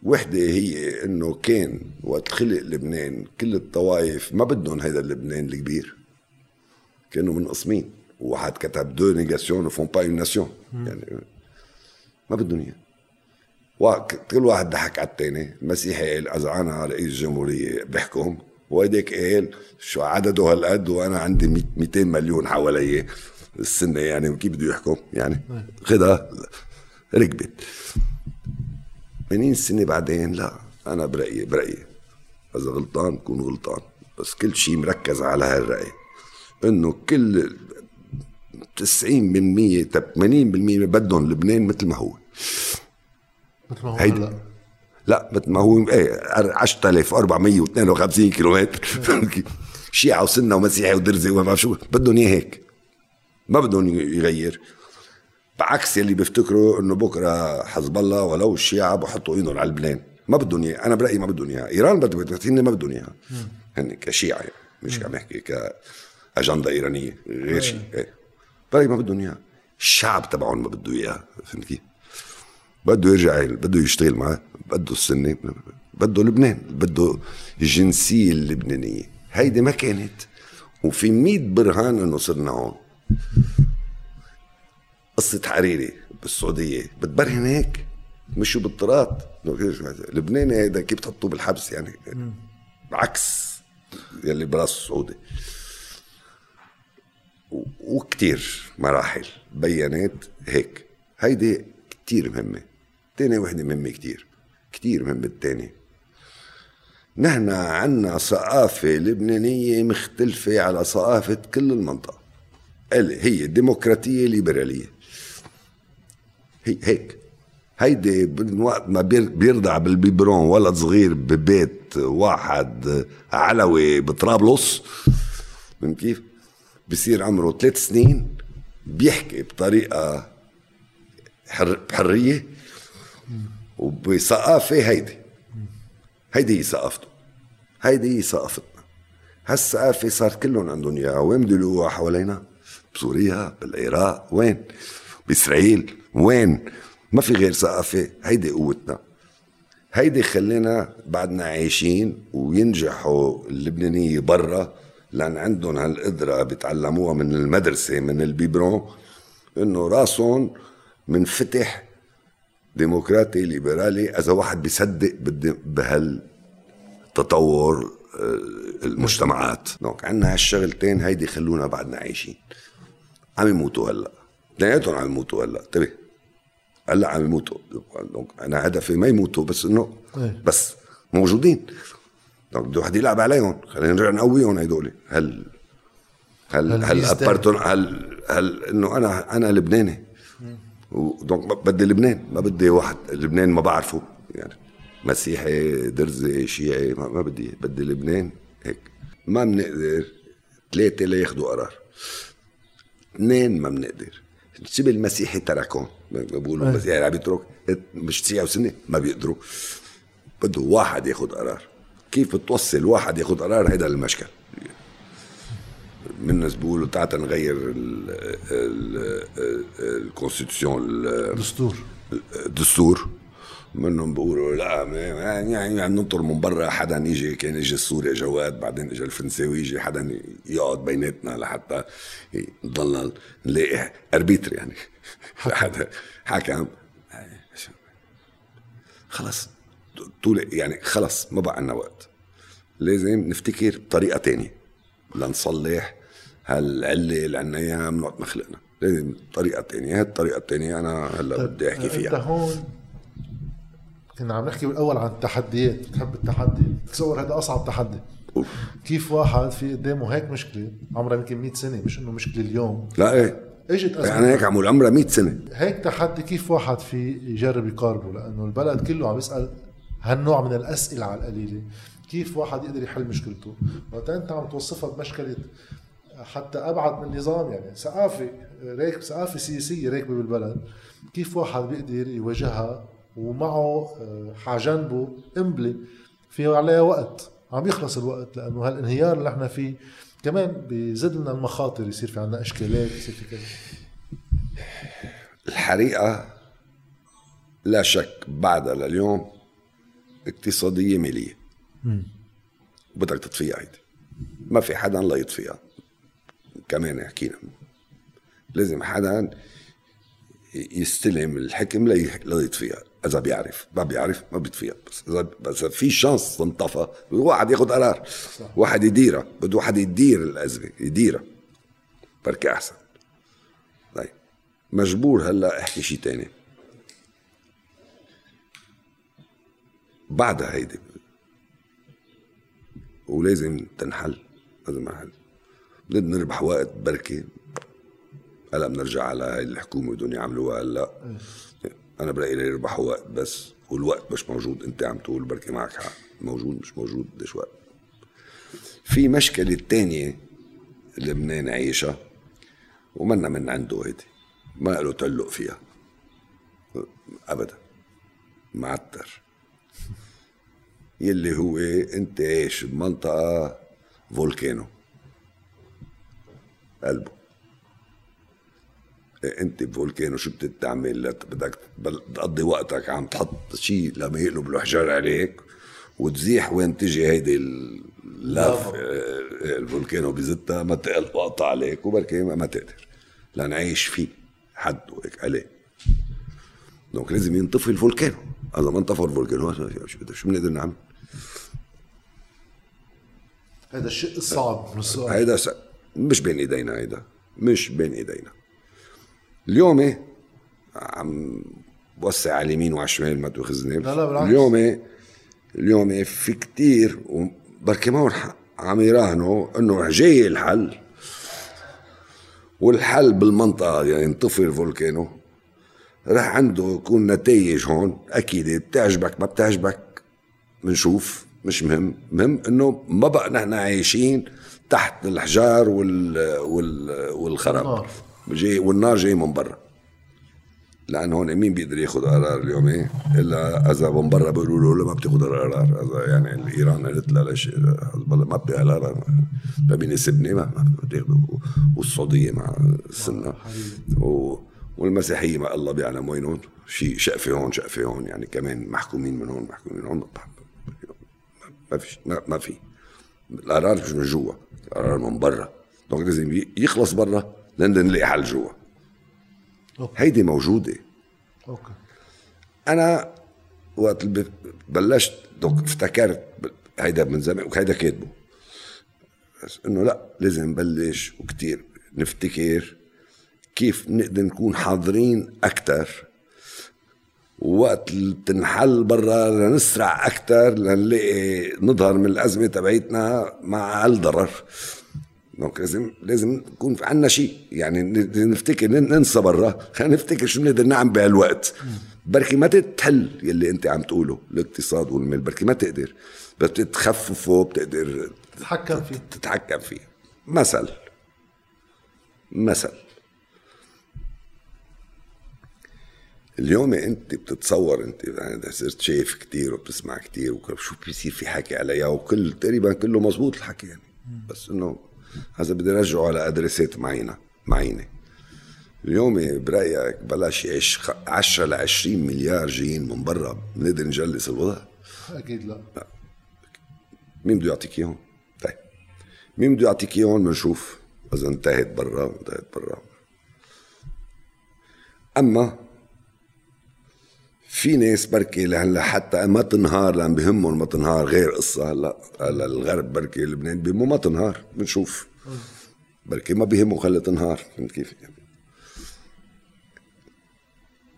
وحدة هي إنه كان وقت خلق لبنان كل الطوائف ما بدهم هيدا اللبنان الكبير. كانوا منقسمين. وواحد كتب deux négations font pas une nation يعني ما بدهم إياه. كل واحد ضحك على الثاني المسيحي قال اذا أنا رئيس الجمهورية بحكم وهيداك قال شو عدده هالقد وأنا عندي 100 200 مليون حوالي السنة يعني كيف بده يحكم يعني؟ خدها ركبت 80 سنه بعدين؟ لا أنا برايي برأيي إذا غلطان بكون غلطان بس كل شيء مركز على هالرأي. إنه كل 90% 80% بدهم لبنان مثل ما هو. مثل ما هو هيدي. هلا لا بت- ما هو إيه 10452 كيلومتر. شيعة وسنة ومسيحي ودرزي وما بعرف شو. بدهم إياه هيك. ما بدهم يغير. بعكس يلي بيفتكروا إنه بكرة حزب الله ولو الشيعة بحطوا إيدهم على لبنان ما بدهم إياه. أنا برأيي ما بدهم اياها إيران بدها هن ما بدهم إياها. هن كشيعة يعني مش عم احكي كأجندة إيرانية غير شيء. إيه. برأيي ما بدهم إياها. الشعب تبعهم ما بده إياها فهمت كيف؟ بده يرجع بده يشتغل معه بده السنة بده لبنان بده الجنسية اللبنانية. هيدي ما كانت. وفي مية برهان إنه صرنا هون. قصة حريري بالسعودية بتبرهن هيك مشوا بالطرات. لبناني هيدا كيف تحطوه بالحبس يعني؟ عكس يلي براس السعودي وكتير مراحل بينت هيك. هيدي كتير مهمة. تاني وحدة مهمة كتير. كتير مهمة التانية. نحن عنا ثقافة لبنانية مختلفة على ثقافة كل المنطقة. هي ديمقراطية ليبرالية. هي هيك. هيدي من وقت ما بير- بيرضع بالبيبرون ولد صغير ببيت واحد علوي بطرابلس من كيف؟ بصير عمره ثلاث سنين بيحكي بطريقة حر بحرية وبثقافة هيدي. هيدي هي ثقافته. هيدي هي ثقافتنا. هالثقافة صار كلهم عندهم إياها. وين بده حوالينا؟ بسوريا بالعراق وين؟ بإسرائيل وين؟ ما في غير ثقافة هيدي قوتنا هيدي خلينا بعدنا عايشين وينجحوا اللبنانية برا لأن عندهم هالقدرة بيتعلموها من المدرسة من البيبرون إنه راسهم منفتح ديمقراطي ليبرالي إذا واحد بيصدق بهالتطور آه، المجتمعات donc عندنا هالشغلتين هيدي خلونا بعدنا عايشين عم يموتوا هلا. اثنيناتهم عم يموتوا هلا. انتبه. هلا عم يموتوا. donc أنا هدفي ما يموتوا بس انه إيه. بس موجودين. donc بده واحد يلعب عليهم. خلينا نرجع نقويهم هدول هل هل هل. أبرتون هل هل إنه أنا أنا لبناني. و donc ب- بدي لبنان. ما بدي واحد. لبنان ما بعرفه. يعني مسيحي درزي شيعي ما, بدي. بدي لبنان. هيك. ما بنقدر ثلاثة لا ياخذوا قرار. اثنين ما بنقدر. شبه المسيحي تركهم؟ بقولوا المسيحي عم يترك مش شيعة وسنة؟ ما بيقدروا. بده واحد ياخذ قرار. كيف بتوصل واحد ياخذ قرار؟ هيدا المشكل. من الناس بيقولوا تعال نغير ال- ال- ال- ال constitution ال- دستور. الدستور منهم بيقولوا لا يعني يعني عم ننطر من برا حدا يجي كان يجي السوري جواد بعدين اجى الفرنساوي يجي حدا يقعد بيناتنا لحتى نضلنا نلاقي arbitre يعني. حدا حكم خلص طول يعني خلص ما بقى عنا وقت. لازم نفتكر بطريقه تانية لنصلح هالعلة اللي عنا إياها من وقت ما خلقنا. لازم طريقة تانية هالطريقه التانية أنا هلأ بدي أحكي انت فيها. هون كنا عم نحكي بالأول عن التحديات بتحب التحدي؟ تصور هذا أصعب تحدي. كيف واحد في قدامه هيك مشكلة عمرها يمكن 100 سنة مش إنه مشكلة اليوم. لا إيه. إجت أزمة. أنا هيك عمول عمرها 100 سنة. هيك تحدي كيف واحد في يجرب يقاربه؟ لأنه البلد كله عم يسأل هالنوع من الأسئلة على القليلة. كيف واحد يقدر يحل مشكلته؟ وقت أنت عم توصفها بمشكلة حتى أبعد من نظام يعني ثقافة راكب ثقافة سياسية راكبة بالبلد كيف واحد بيقدر يواجهها ومعه آه، حجنبه قنبله في عليها وقت عم يخلص الوقت لأنه هالانهيار اللي إحنا فيه كمان بيزيد لنا المخاطر يصير في عندنا إشكالات يصير في كذا. الحريقة لا شك بعدها لليوم اقتصادية مالية. بدك تطفيها هيدي ما في حدا لا يطفيها. كمان حكينا. لازم حدا يستلم الحكم لي- ليطفيها إذا بيعرف ما بيعرف ما بيطفيها بس إذا بس في شانس تنطفى واحد ياخذ قرار واحد يديرها بده واحد يدير الأزمة يديرها بركي أحسن. طيب مجبور هلأ أحكي شيء تاني. بعدها هيدي. ولازم تنحل لازم نحل بدنا نربح وقت بركي. هلأ بنرجع على هاي الحكومة بدهم يعملوها هلأ. أنا برايي يربحوا وقت بس والوقت مش موجود. أنت عم تقول بركي معك حق. موجود مش موجود قديش وقت؟ في مشكلة تانية اللي بدنا نعيشها ومنا من عنده هيدي. ما له تعلق فيها. أبدا. معتر. يلي هو أنت عايش بمنطقة volcano. قلبه. أنت ب volcano شو بتعمل بدك تقضي وقتك عم تحط شيء لما يقلب الحجار عليك وتزيح وين تجي هيدي ال lave ال volcano بزتها ما وقت عليك وبركي ما تقدر. لنعيش فيه حد هيك عليه donc لازم ينطفي ال volcano. اذا ما انطفى ال volcano. شو شو بنقدر نعمل؟ هذا الشيء الصعب من السؤال. هيدا س... مش بين إيدينا هيدا. مش بين إيدينا. اليوم عم بوسع على اليمين وعلى الشمال ما تاخذني لا لا بالعكس. اليوم اليوم في كتير وبركي ما عم يراهنوا إنه جاي الحل. والحل بالمنطقة يعني ينطفي الفولكانو. راح عنده يكون نتائج هون أكيد بتعجبك ما بتعجبك بنشوف مش مهم. مهم إنه ما بقى نحن عايشين تحت الحجار وال وال والخرب والنار. جاي والنار جاي من برا. لأن هون مين بيقدر ياخذ قرار اليوم؟ إيه؟ إلا إذا من برا بيقولوا له ما بتاخذ قرار إذا يعني ايران قالت لها ليش حزب الله ما بدي قرار بيناسبني ما بتاخذه والسعودية مع السنة. و والمسيحية ما الله بيعلم وينهم. شيء شقفة هون شقفة هون يعني كمان محكومين من هون محكومين من هون. ما فيش ما, ما في. القرار مش من جوا. القرار من برا. donc لازم يخلص برا. لندن نلاقي حل جوا. هيدي موجودة. أوكي. أنا وقت بلشت donc افتكرت هيدا من زمان وهيدا كاتبه. بس إنه لا لازم نبلش وكتير نفتكر كيف نقدر نكون حاضرين أكثر ووقت اللي بتنحل برا لنسرع أكثر لنلاقي نظهر من الأزمة تبعيتنا مع هالضرر. دونك لازم لازم يكون في عنا شيء. يعني نفتكر ننسى برا. خلينا نفتكر شو بنقدر نعمل بهالوقت بركي ما تتحل يلي انت عم تقوله الاقتصاد والمال. بركي ما تقدر. بس بتخففه بتقدر تتحكم فيه. تتحكم فيه. مثل. مثل. اليوم انت بتتصور انت يعني صرت شايف كتير وبتسمع كتير وشو بيصير في حكي عليها وكل تقريبا كله مزبوط الحكي يعني. بس إنه هذا بدي ارجعه على أدريسات معينه معينة. اليوم برأيك بلش يعيش 10 ل 20 مليار جايين من برا بنقدر نجلس الوضع؟ أكيد لا. مين بده يعطيك إياهم؟ طيب. مين بده يعطيك إياهم؟ بنشوف إذا انتهت برا انتهت برا. أما في ناس بركي لهلا حتى ما تنهار لأن بهمهم ما تنهار. غير قصة هلا هلا الغرب بركي لبنان بهمه ما تنهار. بنشوف. بركي ما بهمه خلي تنهار. فهمت كيف؟ يعني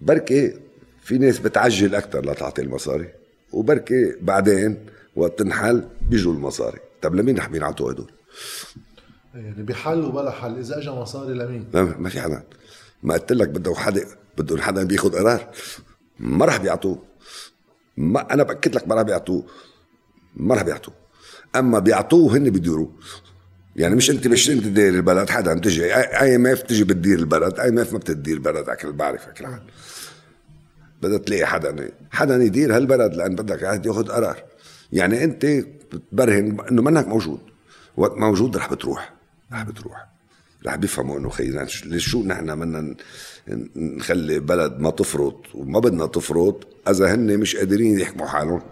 بركي في ناس بتعجل أكثر لتعطي المصاري وبركي بعدين وقت تنحل بيجوا المصاري. طب لمين رح بينعطوا هدول؟ يعني بحل وبلا حل. إذا اجى مصاري لمين؟ ما, ما في حدا. ما قلت لك بده حدا بده حدا بياخذ قرار. ما رح بيعطوه. ما أنا بأكد لك ما رح بيعطوه. ما رح بيعطوه. أما بيعطوه هن بيديروه. يعني مش أنت مش أنت تدير البلد حدا تجي. IMF تجي بتدير البلد IMF ما بتدير البلد أكل بعرف أكل عن بدها تلاقي حدا حدا يدير هالبلد لأن بدك واحد ياخذ قرار. يعني أنت بتبرهن إنه منك موجود. وقت موجود رح بتروح. رح بتروح. رح بيفهموا إنه خينا ليش شو نحن بدنا نخلي بلد ما تفرط؟ وما بدنا تفرط إذا هن مش قادرين يحكموا حالهم.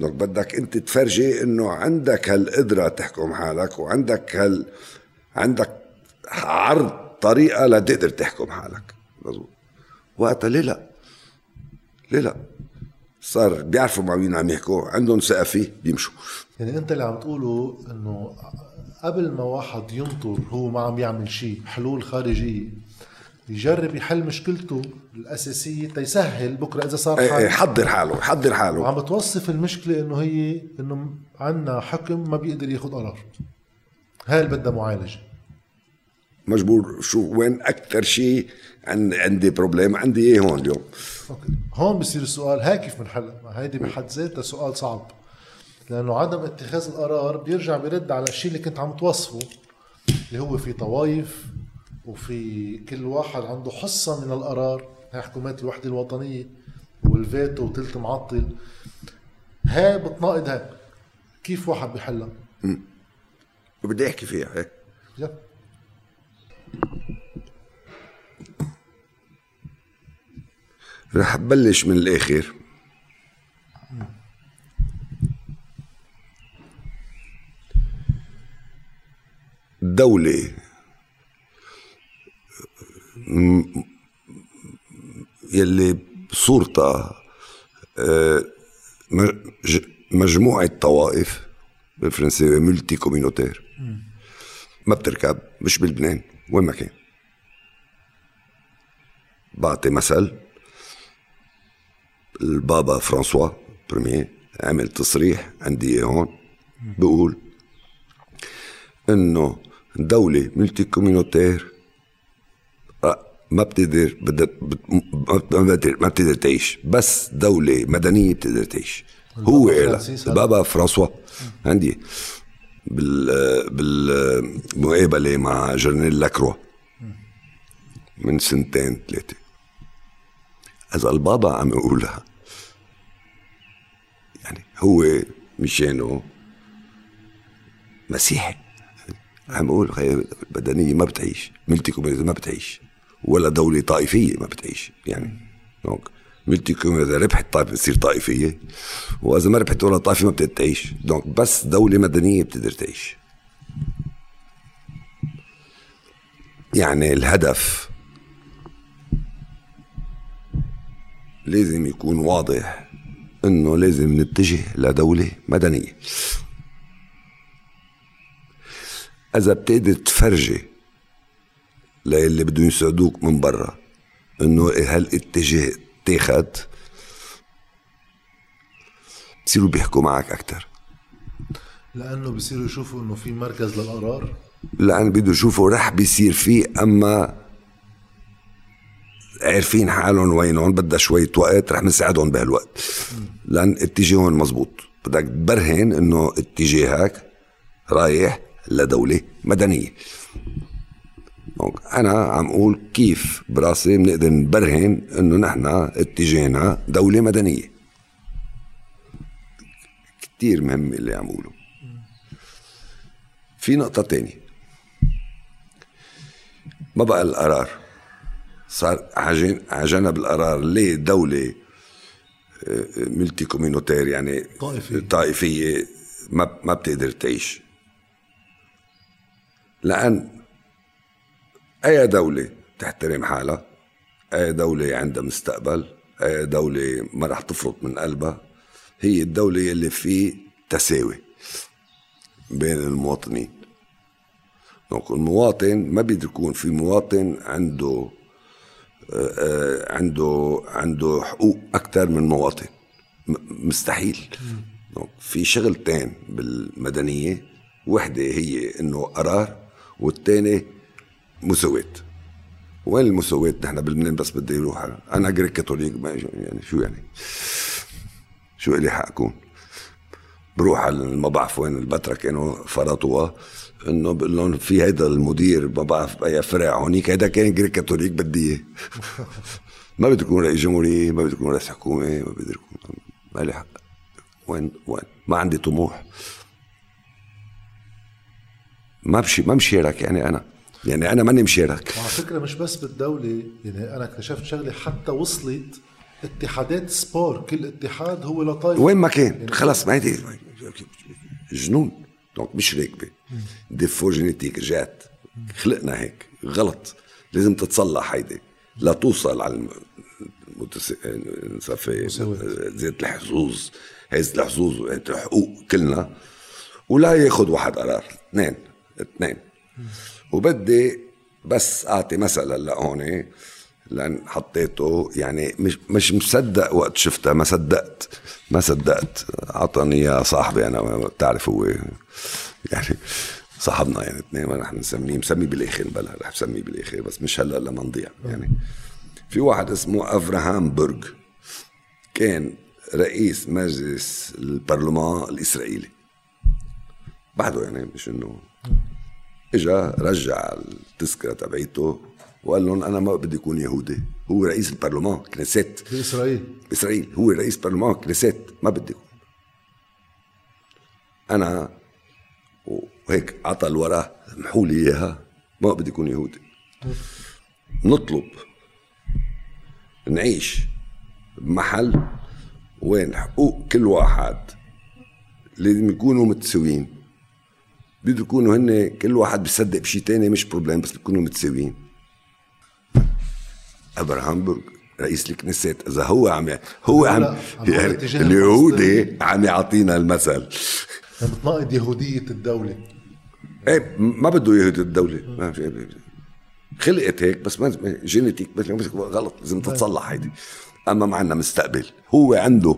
لك بدك أنت تفرجي إنه عندك هالقدرة تحكم حالك وعندك هال عندك عرض طريقة لتقدر تحكم حالك. مظبوط. وقتها ليه لا؟ ليه لا؟ صار بيعرفوا مع مين عم يحكوا عندهم ثقة فيه بيمشوا. يعني أنت اللي عم تقوله إنه قبل ما واحد ينطر هو ما عم يعمل شيء حلول خارجية يجرب يحل مشكلته الأساسية تيسهل بكرة إذا صار إيه، إيه، حل حضر حاله حضر حاله. وعم بتوصف المشكلة إنه هي إنه عندنا حكم ما بيقدر ياخذ قرار. هاي اللي بدها معالجة. مجبور شو وين أكثر شيء عندي problème عندي إيه هون اليوم؟ أوكي. هون بصير السؤال هاي كيف بنحلها؟ هيدي بحد ذاتها سؤال صعب. لأنه عدم اتخاذ القرار بيرجع بيرد على الشيء اللي كنت عم توصفه اللي هو في طوايف وفي كل واحد عنده حصة من القرار هي حكومات الوحدة الوطنية والفيتو وتلت معطل. هاي بتناقض هاي. كيف واحد بيحلها؟ وبدي أحكي فيها هيك. يلا. رح ببلش من الآخر. دولة. يلي بصورتها آه، مجموعة طوائف بالفرنسية ملتي كومينوتير ما بتركب مش بلبنان وين ما كان. بعطي مثل البابا فرانسوا برمي عمل تصريح عندي هون بقول إنه دولة multicommunautaire ما بتقدر بدها ما بتقدر تعيش. بس دولة مدنية بتقدر تعيش. هو بابا فرانسوا. عندي. بال بالمقابلة مع journal La Croix. من سنتين ثلاثة إذا البابا عم يقولها يعني هو مشانه مسيحي. عم يقول بدنية ما بتعيش multi community ما بتعيش ولا دولة طائفية ما بتعيش يعني donc multi community إذا ربحت طائفة بتصير طائفية وإذا ما ربحت ولا طائفة ما بتقدر تعيش. donc بس دولة مدنية بتقدر تعيش. يعني الهدف لازم يكون واضح إنه لازم نتجه لدولة مدنية. إذا بتقدر تفرجي للي بدهم يساعدوك من برا إنه هالاتجاه اتاخد بصيروا بيحكوا معك أكثر لأنه بصيروا يشوفوا إنه في مركز للقرار؟ لأن بده يشوفوا رح بيصير فيه أما عارفين حالهم وينهم بدها شوية وقت رح نساعدهم بهالوقت. لأن اتجاههم مزبوط. بدك تبرهن إنه اتجاهك رايح لدولة مدنية. أنا عم أقول كيف براسي بنقدر نبرهن إنه نحن اتجاهنا دولة مدنية. كتير مهم اللي عم أقوله. في نقطة تانية. ما بقى القرار. صار عجنا بالقرار ليه دولة ملتي آه، كومينوتير يعني طائفية. طائفية ما ما بتقدر تعيش. لأن أي دولة تحترم حالها أي دولة عندها مستقبل أي دولة ما رح تفرط من قلبها هي الدولة اللي في تساوي بين المواطنين. دونك المواطن ما بيقدر يكون في مواطن عنده آه، عنده عنده حقوق أكثر من مواطن. مستحيل. في شغلتين بالمدنية وحدة هي إنه قرار والتاني مساواة. وين المساواة؟ نحن بلبنان بس بدي يروح. أنا جريك كاثوليك يعني شو يعني؟ شو إلي حق اكون بروح على ما بعرف وين البتراء كانوا فرطوها إنه بقول لهم في هيدا المدير ما بعرف اي فرع هونيك هيدا كان جريك كاثوليك بدي إياه. ما بدي يكون رئيس جمهورية ما بدي يكون رئيس حكومة ما بدي يكون ما لي حق. وين وين؟ ما عندي طموح. ما بشي ما مشارك يعني أنا يعني أنا ماني مشارك وعلى فكرة مش بس بالدولة يعني أنا اكتشفت شغلة حتى وصلت اتحادات سبور. كل اتحاد هو لطائف وين ما كان. يعني خلص ما هيدي جنون. دونك مش راكبه ديفو جينيتيك جات. خلقنا هيك. غلط. لازم تتصلح هيدي. لا توصل على المسافة زيادة الحظوظ هيزة الحظوظ الحقوق كلنا. ولا ياخذ واحد قرار. اثنين. اثنين. وبدي بس أعطي مثل هلا هون لأن حطيته يعني مش مش مصدق وقت شفتها ما صدقت ما صدقت. أعطاني اياه صاحبي أنا بتعرف هو يعني صاحبنا يعني اثنين ما رح نسميه مسميه بالآخر بلا رح نسميه بالآخر بس مش هلأ لما نضيع يعني. في واحد اسمه أفراهام برج كان رئيس مجلس البرلمان الإسرائيلي. بعده يعني مش إنه إجا رجع التذكره تبعيته وقال لهم أنا ما بدي أكون يهودي هو رئيس البرلمان كنيست. باسرائيل باسرائيل هو رئيس برلمان كنيست ما بدي أكون. أنا وهيك عطى الورقة محوا لي إياها ما بدي أكون يهودي. نطلب نعيش بمحل وين حقوق كل واحد لازم يكونوا متساويين. بده يكونوا هن كل واحد بيصدق بشيء تاني مش problème بس بيكونوا متساويين. أبراهام رئيس الكنيسات إذا هو عم هو عم يعني اليهودي عم يعطينا المثل. بتناقض يهودية الدولة. إيه ما بده يهود الدولة. ما في- خلقت هيك بس ما génétique غلط لازم تتصلح هيدي أما ما عندنا مستقبل هو عنده.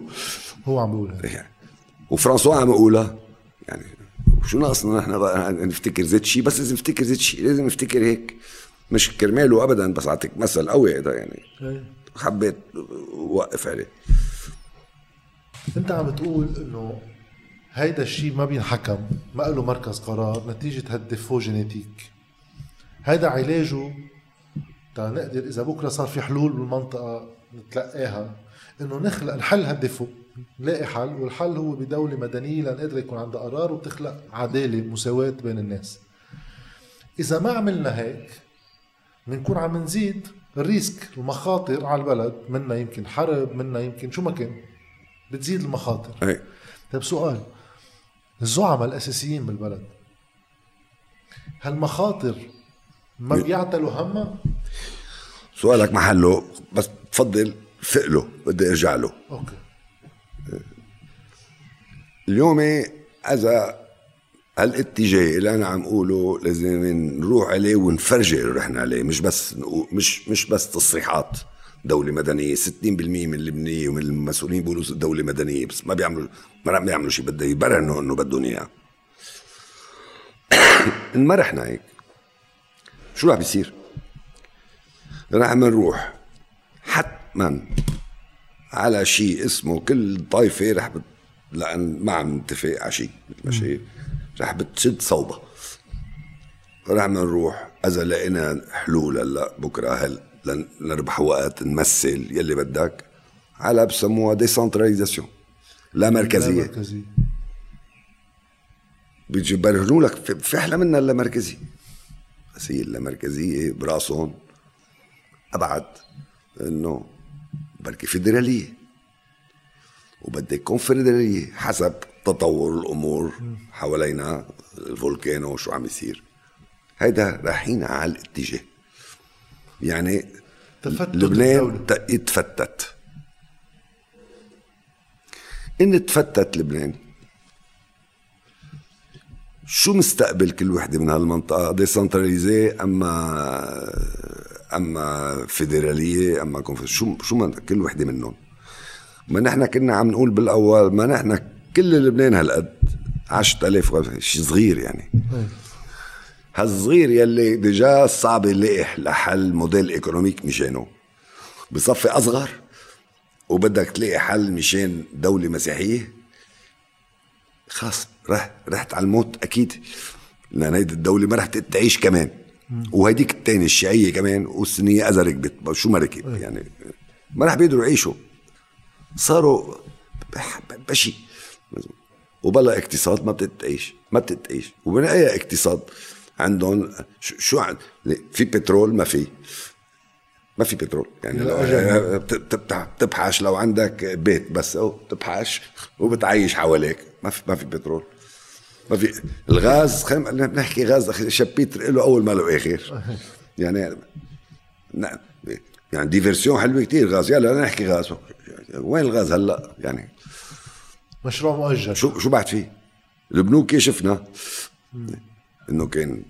هو عم بيقول هيك. يعني وفرانسوا عم يقولها يعني شو ناقصنا نحن بقى؟ نفتكر زيت شيء بس لازم نفتكر زيت شيء لازم نفتكر هيك مش كرماله ابدا بس أعطيك مثل قوي هذا يعني. إيه. حبيت وقف عليه. أنت عم تقول إنه هيدا الشيء ما بينحكم ما له مركز قرار نتيجة هالديفو جينيتيك. هيدا علاجه تا نقدر إذا بكرة صار في حلول بالمنطقة نتلقاها إنه نخلق نحل هالديفو نلاقي حل والحل هو بدولة مدنية لنقدر يكون عندها قرار وتخلق عدالة مساواة بين الناس. إذا ما عملنا هيك بنكون عم نزيد الريسك المخاطر على البلد منا يمكن حرب منا يمكن شو ما كان بتزيد المخاطر. إيه طيب سؤال الزعماء الأساسيين بالبلد هالمخاطر ما بيعتلوا همها؟ سؤالك محله بس تفضل فقله بدي أرجع له. أوكي. اليوم اذا هالاتجاه اللي أنا عم أقوله لازم نروح عليه ونفرجي اللي رحنا عليه مش بس مش مش بس تصريحات دولة مدنية 60% من اللبنانية ومن المسؤولين بيقولوا دولة مدنية بس ما بيعملوا ما عم بيعملوا شيء بده يبرهنوا إنه بدهم إياه إن ما رحنا هيك شو رح بيصير؟ رح نروح حتما على شيء اسمه كل طائفة رح لأن ما عم نتفق على شيء ماشي؟ رح بتشد صوبة. رح نروح. إذا لقينا حلول هلأ بكرة هل لن- لنربح وقت نمثل يلي بدك؟ على بسموها décentralisation لا لا مركزية. مركزية بيجي يبرهنوا لك. أحلى منها اللامركزيه بس هي اللامركزيه براسهم. أبعد إنه بركي فيدرالية. وبدك كونفدراليه حسب تطور الأمور حوالينا ال volcano وشو عم يصير. هيدا رايحين على الاتجاه. يعني تفتت لبنان يتفتت. إن تفتت لبنان شو مستقبل كل وحدة من هالمنطقة؟ ديسنتراليزي أما أما فيدرالية أما شو شو كل وحدة منهم. ما نحن كنا عم نقول بالأول ما نحن كل لبنان هالقد 10000 شيء صغير يعني. هالصغير يلي déjà صعب يلاقي لحل modèle économique مشانه. بصفي أصغر وبدك تلاقي حل مشان دولة مسيحية. خلاص رح رحت على الموت أكيد لأن هيدي الدولة ما رح تعيش كمان. وهيديك الثانية الشيعية كمان والسنية ركبت شو ما ركب يعني. ما رح بيقدروا يعيشوا. صاروا بشي. وبلا اقتصاد ما بتتعيش ما بتتعيش. ومن أي اقتصاد عندهم؟ شو, عن في بترول ما في. ما في بترول. يعني لو بتبحش. لو عندك بيت بس أو بتبحش وبتعيش حواليك. ما في ما في بترول. ما في الغاز خلينا نحكي غاز. شبيتر له أول ما له اخر يعني يعني diversion حلوة كتير غاز. يلا نحكي غاز. وين الغاز هلا؟ يعني مشروع مؤجل. شو شو بعد فيه؟ البنوك شفنا؟ إنه كان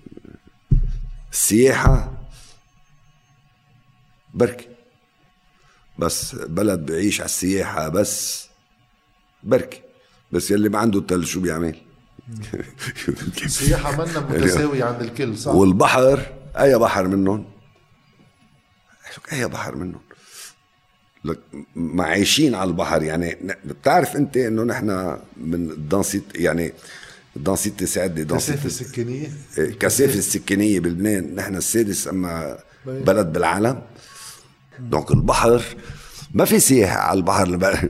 السياحه بركي بس بلد بعيش على السياحة بس بركي بس يلي ما عنده تل شو بيعمل؟ السياحه منا متساوية عند الكل صح؟ والبحر أي بحر منهم؟ أي بحر منهم؟ معيشين على البحر. يعني بتعرف انت انه نحن من densité يعني densité سعدي كثافة السكانيه كثافة السكانيه بلبنان. نحن السادس أما بلد بالعالم. donc البحر ما في سياحة على البحر.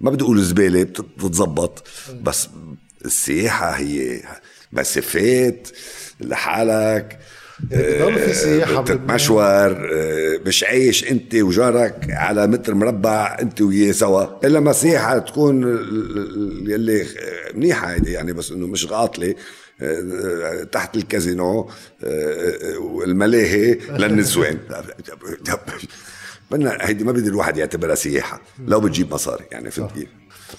ما بدي أقول زبالة بتتظبط بس السياحة هي مسافات لحالك. بضل في سياحة بتتمشور آه، مش عايش انت وجارك على متر مربع انت وياه سوا. إلا ما سياحة تكون يلي منيحة يعني بس إنه مش غاطلة آه، تحت الكازينو آه، والملاهي للنسوان. بدنا هيدي ما بدي الواحد يعتبرها سياحة لو بتجيب مصاري يعني فهمت كيف؟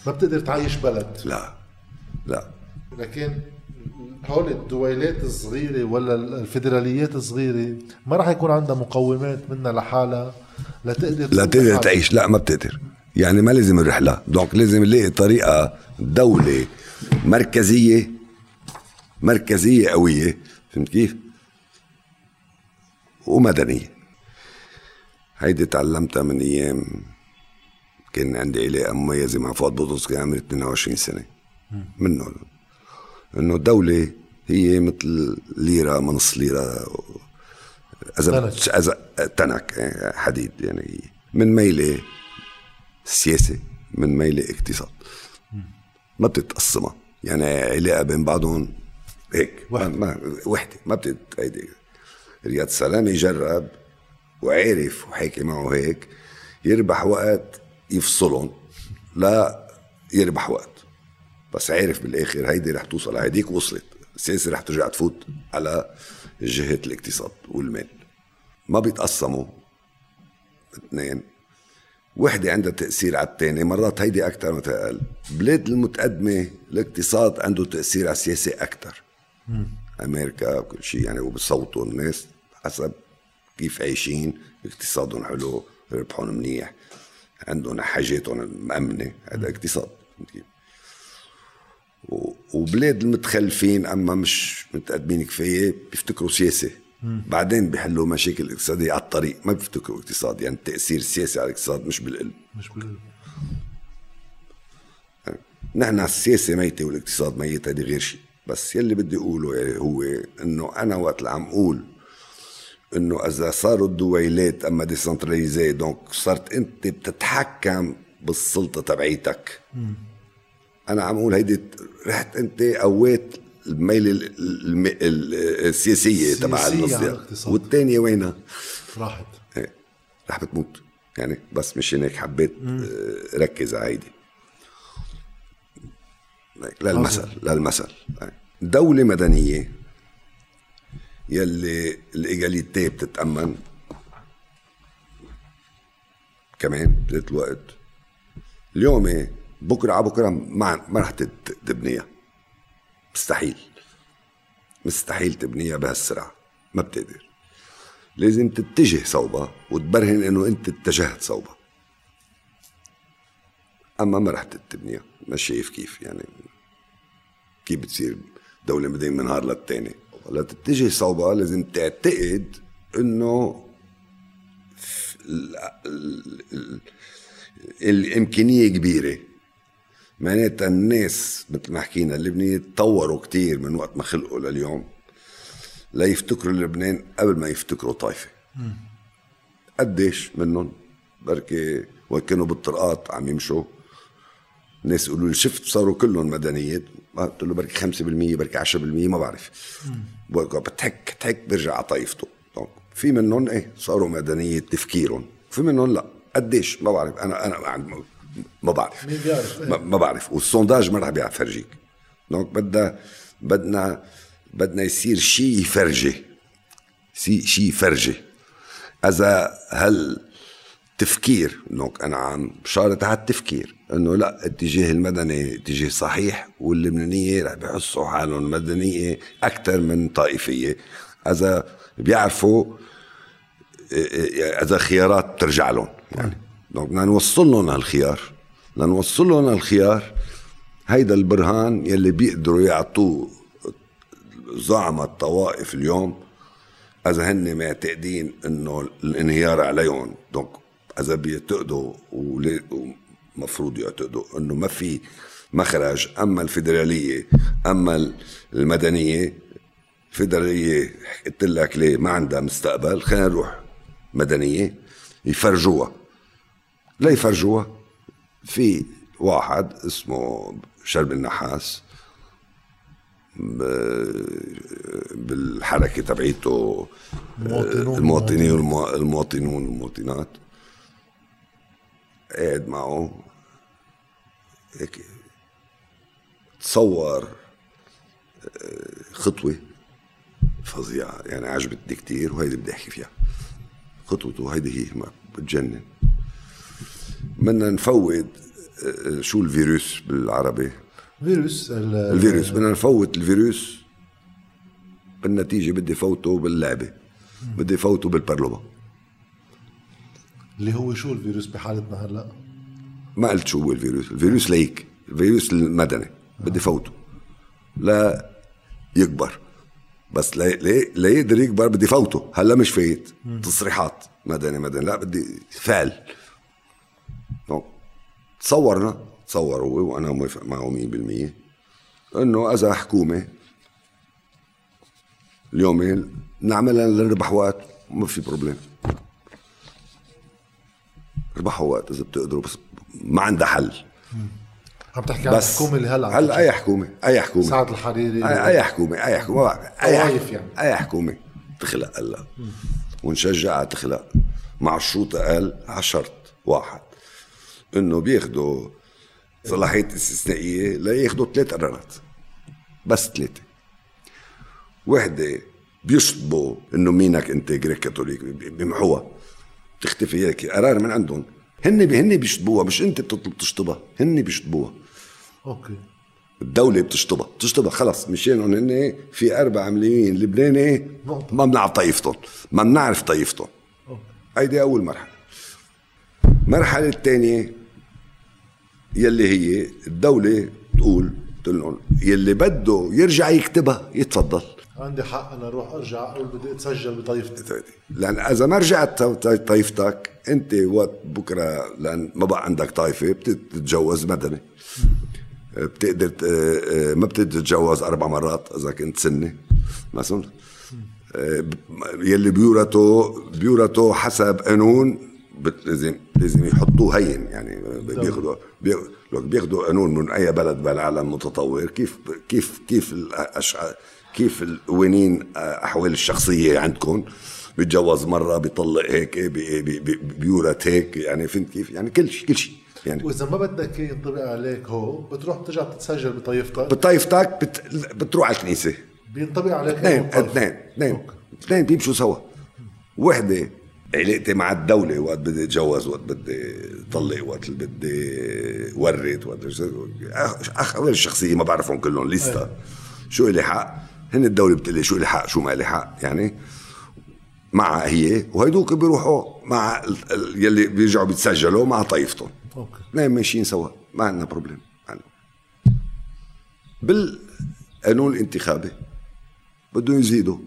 ما بتقدر تعيش بلد. لا لا. لكن هول الدويلات الصغيرة ولا الفيدراليات الصغيرة ما راح يكون عندها مقومات منها لحالها لتقدر لا تقدر تعيش. لا ما بتقدر. يعني ما لازم الرحلة. دونك لازم نلاقي طريقة دولة مركزية مركزية قوية. فهمت كيف؟ ومدنية. هيدي تعلمتها من أيام كان عندي علاقة مميزة مع فؤاد بطرس كان عمري 22 سنة. منه إنه الدولة هي مثل ليرة منص ليرة اذا اذا تنك إيه، حديد يعني من ميلة سياسة من ميلة اقتصاد. ما بتتقسمها. يعني علاقة بين بعضهم هيك. ما وحدة. ما بتت هيدي رياض سلامي جرب وعرف وحكي معه هيك يربح وقت يفصلهم. لا يربح وقت. بس عارف بالآخر هيدي رح توصل هيديك وصلت. السياسة رح ترجع تفوت على جهة الاقتصاد والمال. ما بيتقسموا اثنين. وحدة عندها تأثير على الثاني مرات هيدي أكثر من أقل بلاد المتقدمة الاقتصاد عنده تأثير على السياسة أكثر أمريكا وكل شيء يعني وبصوتوا الناس حسب كيف عايشين. اقتصادهم حلو ربحهم منيح عندهم حاجاتهم مأمنة. هذا اقتصاد. كيف وبلاد المتخلفين أما مش متقدمين كفاية بيفتكروا سياسة. بعدين بيحلوا مشاكل اقتصادية على الطريق. ما بيفتكروا اقتصاد يعني التاثير السياسي على الاقتصاد مش بالقلب. مش بالقلب. نحن السياسة ميتة والاقتصاد ميت هذه غير شيء. بس يلي بدي أقوله يعني هو إنه أنا وقت اللي عم أقول إنه إذا صاروا الدويلات أما décentralisé donc صرت أنت بتتحكم بالسلطة تبعيتك. أنا عم أقول هيدي رحت انت قويت الميله السياسية تبع المصدر والثانيه وينها؟ راحت. إيه رح بتموت. يعني بس مش هيك حبيت مم. آه، ركز على هيدي. للمثل للمثل. دولة مدنية يلي الإيجاليتي بتتأمن كمان بذات الوقت. اليوم إيه؟ بكرة على بكرة ما ما رح تبنيها. مستحيل. مستحيل تبنيها بهالسرعة. ما بتقدر. لازم تتجه صوبها وتبرهن إنه أنت اتجهت صوبها أما ما رح تبنيها. ما شايف كيف يعني. كيف بتصير دولة مدينة من نهار للتاني؟ لتتجه صوبها لازم تعتقد إنه الإمكانية كبيرة. معناتها الناس مثل ما حكينا اللبنانيين تطوروا كتير من وقت ما خلقوا لليوم. ليفتكروا لبنان قبل ما يفتكروا طائفة. قديش منهم بركي وقت كانوا بالطرقات عم يمشوا. الناس يقولوا لي شفت صاروا كلهم مدنيات. قلت له بركي 5% بركي 10% ما بعرف. بتحك تحك بيرجع على طائفته. في منهم؟ إيه صاروا مدنية تفكيرهم. في منهم لا. قديش؟ ما بعرف. أنا أنا ما بعرف. مين بيعرف ما, ما بعرف. والسونداج ما رح بيعرف فرجيك. donc بدنا بدنا بدنا يصير شيء يفرجي. شيء يفرجي. إذا هل تفكير donc أنا عم شارط على التفكير إنه لا اتجاه المدني اتجاه صحيح واللبنانية رح بيحسوا حالهم مدنية أكثر من طائفية. إذا بيعرفوا إذا خيارات ترجع لهم يعني. بدنا نوصل لهم هالخيار. لنوصل لهم هالخيار. هيدا البرهان يلي بيقدروا يعطوه زعماء الطوائف اليوم. إذا هن معتقدين إنه الانهيار عليهم دونك إذا بيعتقدوا ومفروض يعتقدوا إنه ما في مخرج أما الفيدرالية أما المدنية الفيدراليه قلت لك ليه ما عندها مستقبل خلينا نروح مدنية يفرجوها. لا يفرجوها في واحد اسمه شرب النحاس بالحركة تبعيته المواطنين المواطنون والمواطنات قاعد معه. هيك تصور آه، خطوة فظيعة. يعني عجبتني كتير وهيدي بدي أحكي فيها. خطوته هيدي هي ما بتجنن. بدنا نفوت آه، شو الفيروس بالعربي؟ فيروس الفيروس بدنا نفوت الفيروس. بالنتيجه بدي فوته باللعبة بدي فوته بالبرلمان. اللي هو شو الفيروس بحالتنا هلأ؟ ما قلت شو هو الفيروس، الفيروس ليك، الفيروس المدني بدي فوته. لا يكبر بس لا يقدر يكبر بدي فوته. هلأ مش فايت تصريحات مدني مدني لا بدي فعل. تصورنا تصور هو وأنا موافق معه 100% إنه إذا حكومة اليومين نعملها لنربح وقت ما في problème ربحوا وقت إذا بتقدروا بس ما عندها حل. عم تحكي عن الحكومة اللي هلا هلا أي حكومة؟ أي حكومة. سعد الحريري. اي, أي حكومة أي حكومة. أي يعني. أي حكومة. تخلق هلا. ونشجعها تخلق. مع الشروط أقل على شرط واحد. إنه بياخذوا صلاحية استثنائية لياخذوا ثلاث قرارات. بس ثلاثة. وحدة بيشطبوا إنه مينك أنت جريك كاثوليك بيمحوها بتختفي هيك. قرار من عندهم. هن هن بيشطبوها مش أنت بتطلب تشطبها. هن بيشطبوها أوكي. الدولة بتشطبها. بتشطبها. خلص. مشان هن في أربع عمليين لبناني ما بنعرف طائفتهم ما بنعرف طائفتهم هيدي أول مرحلة. المرحلة الثانية يلي هي الدولة تقول لهم يلي بده يرجع يكتبها يتفضل. عندي حق أنا أروح أرجع أقول بدي أتسجل بطائفتي لأن إذا ما رجعت طائفتك أنت وقت بكرة لأن ما بقى عندك طائفه بتتجوز مدني. بتقدر ما بتقدر تتجوز أربع مرات إذا كنت سنه مثلا يلي بيورثوا بيورثوا حسب قانون لازم لازم يحطوه هين يعني بياخذوا بياخذوا قانون من أي بلد بالعالم متطور كيف كيف كيف كيف القوانين أحوال الشخصية عندكم؟ بيتجوز مرة بيطلق هيك بيورث هيك يعني فهمت كيف؟ يعني كل شيء كل شيء. يعني وإذا ما بدك ينطبق عليك هو بتروح بترجع تتسجل بطائفتك بطائفتك بت... بتروح على الكنيسة. بينطبق عليك اثنين اثنين اثنين. اثنين بيمشوا سوا. وحدة علاقتي مع الدولة وقت بدي أتجوز وقت بدي طلق وقت بدي ورد وقت أحوال الشخصية ما بعرفهم كلهم لسه. شو إلي حق؟ هن الدولة بتقلي شو إلي حق شو ما إلي حق يعني. مع هي وهيدوك بيروحوا مع يلي بيرجعوا بيتسجلوا مع طائفتهم أوكي. اثنين ماشيين سوا ما عندنا problème بالقانون الانتخابي بدهم يزيدوا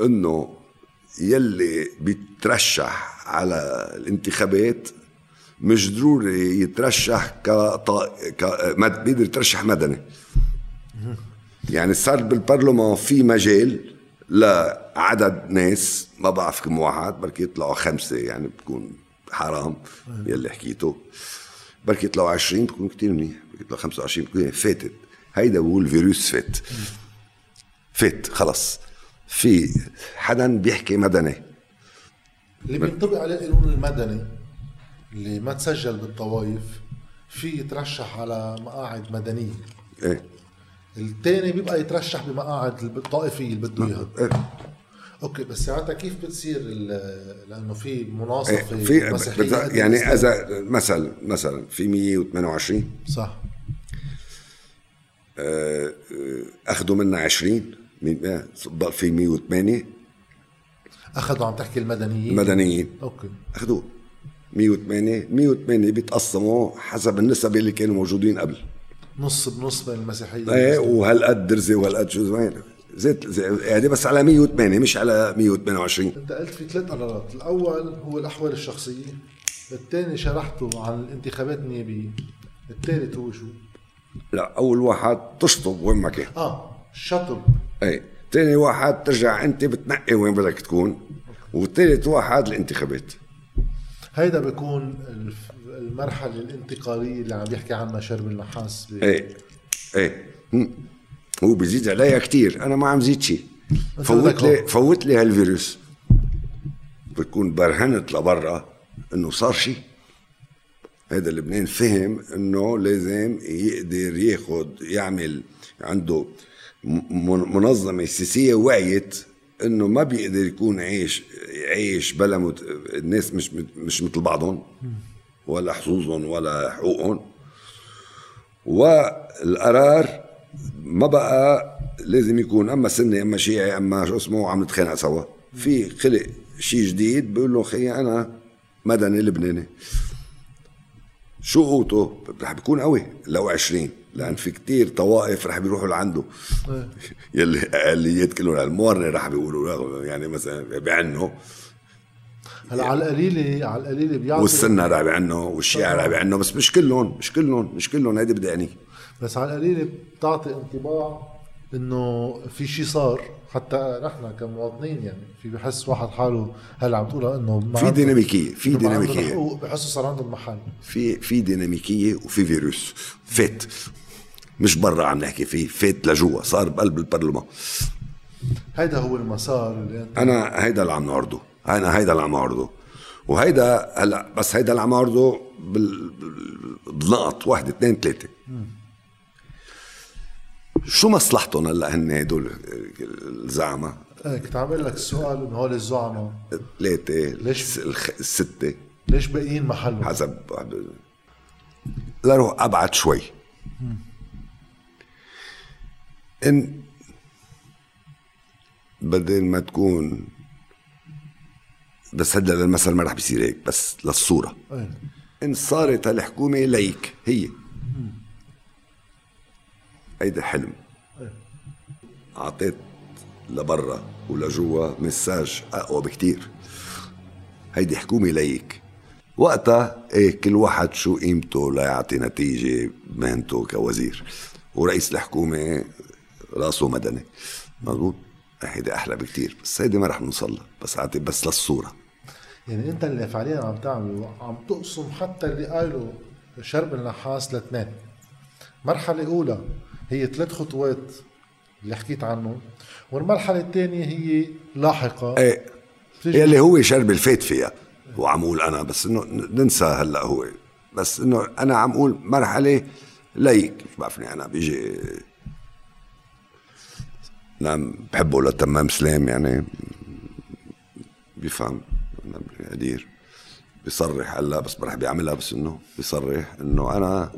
إنه يلي بيترشح على الانتخابات مش ضروري يترشح ك بيقدر يترشح مدني. يعني صار بالبرلمان في مجال لعدد ناس ما بعرف كم واحد بركي يطلعوا خمسة يعني بكون حرام يلي حكيته. بركي يطلعوا 20 بكون كتير منيح بركي يطلعوا 25 بكون فاتت. هيدا بقول فيروس فات. فات خلص. في حدا بيحكي مدني. اللي بينطبق عليه القانون المدني اللي ما تسجل بالطوائف في يترشح على مقاعد مدنية. إيه. الثاني بيبقى يترشح بمقاعد الطائفية اللي بده إياها. إيه؟ أوكي بس ساعتها كيف بتصير لأنه في مناصفه في يعني إذا مثلا مثلا في 128 صح. آه، أخذوا منا 20 ضل في 108 أخذوا عم تحكي المدنيين؟ المدنيين. أوكي. اخذوه 108 108 بيتقسموا حسب النسب اللي كانوا موجودين قبل. نص بنص بين المسيحيه إيه. وهالقد درزه وهالقد شو زمان زيت زي- يعني بس على 108 مش على 128 أنت قلت في ثلاث قرارات. الأول هو الأحوال الشخصية. الثاني شرحته عن الانتخابات النيابية. الثالث هو شو؟ لا أول واحد تشطب وين ما كان. آه شطب. اي ثاني واحد ترجع أنت بتنقي وين بدك تكون وثالث واحد الانتخابات. هيدا بيكون المرحلة الانتقالية اللي عم بيحكي عنها شربل نحاس ب- إيه. إيه. هو بيزيد عليا كتير. أنا ما عم زيد شيء فوت لي. فوت لي هالفيروس. بتكون برهنت لبرا إنه صار شيء هذا لبنان فهم إنه لازم يقدر ياخد يعمل عنده منظمة سياسية وعيت إنه ما بيقدر يكون عايش عايش بلا مت... الناس مش مش مثل بعضهم ولا حظوظهم ولا حقوقهم. والقرار ما بقى لازم يكون أما سني أما شيعي أما شو اسمه عم نتخانق سوا. في خلق شيء جديد بيقول له خي أنا مدني لبناني. شو قوته؟ رح بيكون قوي لو 20 لأن في كتير طوائف رح بيروحوا لعنده. يلي اقليات كلهم المورنة رح بيقولوا يعني مثلا بعنوا هلا على القليلة على القليلة بيعطي والسنة رح بعنوا والشيعة رح بعنوا بس مش كلهم مش كلهم مش كلهم. هيدي بدي يعني بس على القليلة بتعطي انطباع إنه في شيء صار حتى نحن كمواطنين يعني في بحس واحد حاله هلأ عم تقولها إنه في ديناميكية في ديناميكية. بحسوا صار عندهم محل في في ديناميكية وفي فيروس. فات مش برا عم نحكي فيه فات لجوا صار بقلب البرلمان. هيدا هو المسار اللي أنا هيدا اللي عم نعرضه أنا هيدا اللي عم نعرضه. وهيدا هلا بس هيدا اللي عم نعرضه بال- بنقط واحد اثنين ثلاثة. شو مصلحتهم هلا هن هدول الزعماء؟ إيه، كنت عم أقول لك السؤال إنه هول الزعماء. ثلاثة ليش؟ الستة. ليش باقيين محلهم؟ حسب لروح أبعد شوي. إن بدل ما تكون بس هلا للمثل ما رح بيصير هيك بس للصورة. إيه. إن صارت هالحكومة ليك هي. هيدا حلم. أعطيت لبرا ولجوا مساج أقوى بكتير. هيدي حكومة ليك. وقتها إيه كل واحد شو قيمته ليعطي نتيجة مهنته كوزير. ورئيس الحكومة رأسه مدني. مضبوط هيدي أحلى بكتير. بس هيدي ما رح نوصل لها. بس أعطي بس للصورة. يعني أنت اللي فعليا عم تعمله عم تقسم حتى اللي قالوا شرب النحاس لاثنين. مرحلة أولى هي ثلاث خطوات اللي حكيت عنه والمرحلة الثانية هي لاحقة. إيه يلي هو شرب الفات فيها. وعم أقول أنا بس إنه ننسى هلأ هو. بس إنه أنا عم أقول مرحلة ليك. مش بعرفني أنا بيجي نعم بحبه لتمام سلام يعني. بيفهم أنا قدير بيصرح هلا بس رح بيعملها بس إنه بيصرح إنه أنا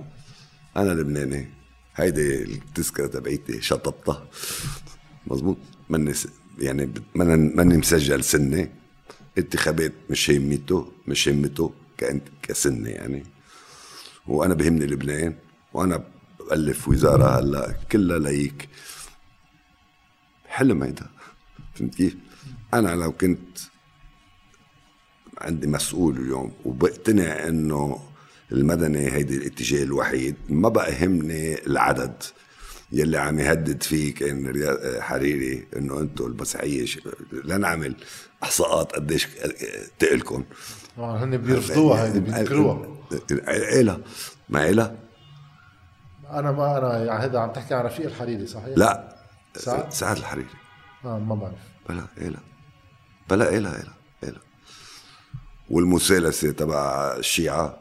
أنا لبناني. هيدي التذكره تبعيتي شطبتها. مزبوط؟ ماني يعني ماني مسجل سنه انتخابات مش همته مش همته كأنت كسنه يعني. وأنا بهمني لبنان وأنا بألف وزارة هلا كلها ليك. حلم هيدا فهمت كيف؟ أنا لو كنت عندي مسؤول اليوم وبقتنع إنه المدني هيدي الاتجاه الوحيد ما بقى يهمني العدد يلي عم يهدد فيه كان حريري إنه أنتم المسيحية لنعمل إحصاءات قديش تقلكم. طبعا هن بيرفضوها هيدي بينكروها. إلها. ما إلها؟ أنا ما أنا يعني هذا عم تحكي عن رفيق الحريري صحيح؟ لا. سعد؟ سعد الحريري. آه ما بعرف. بلا إلها بلا إلها إلها إلها والمثالثة تبع الشيعة.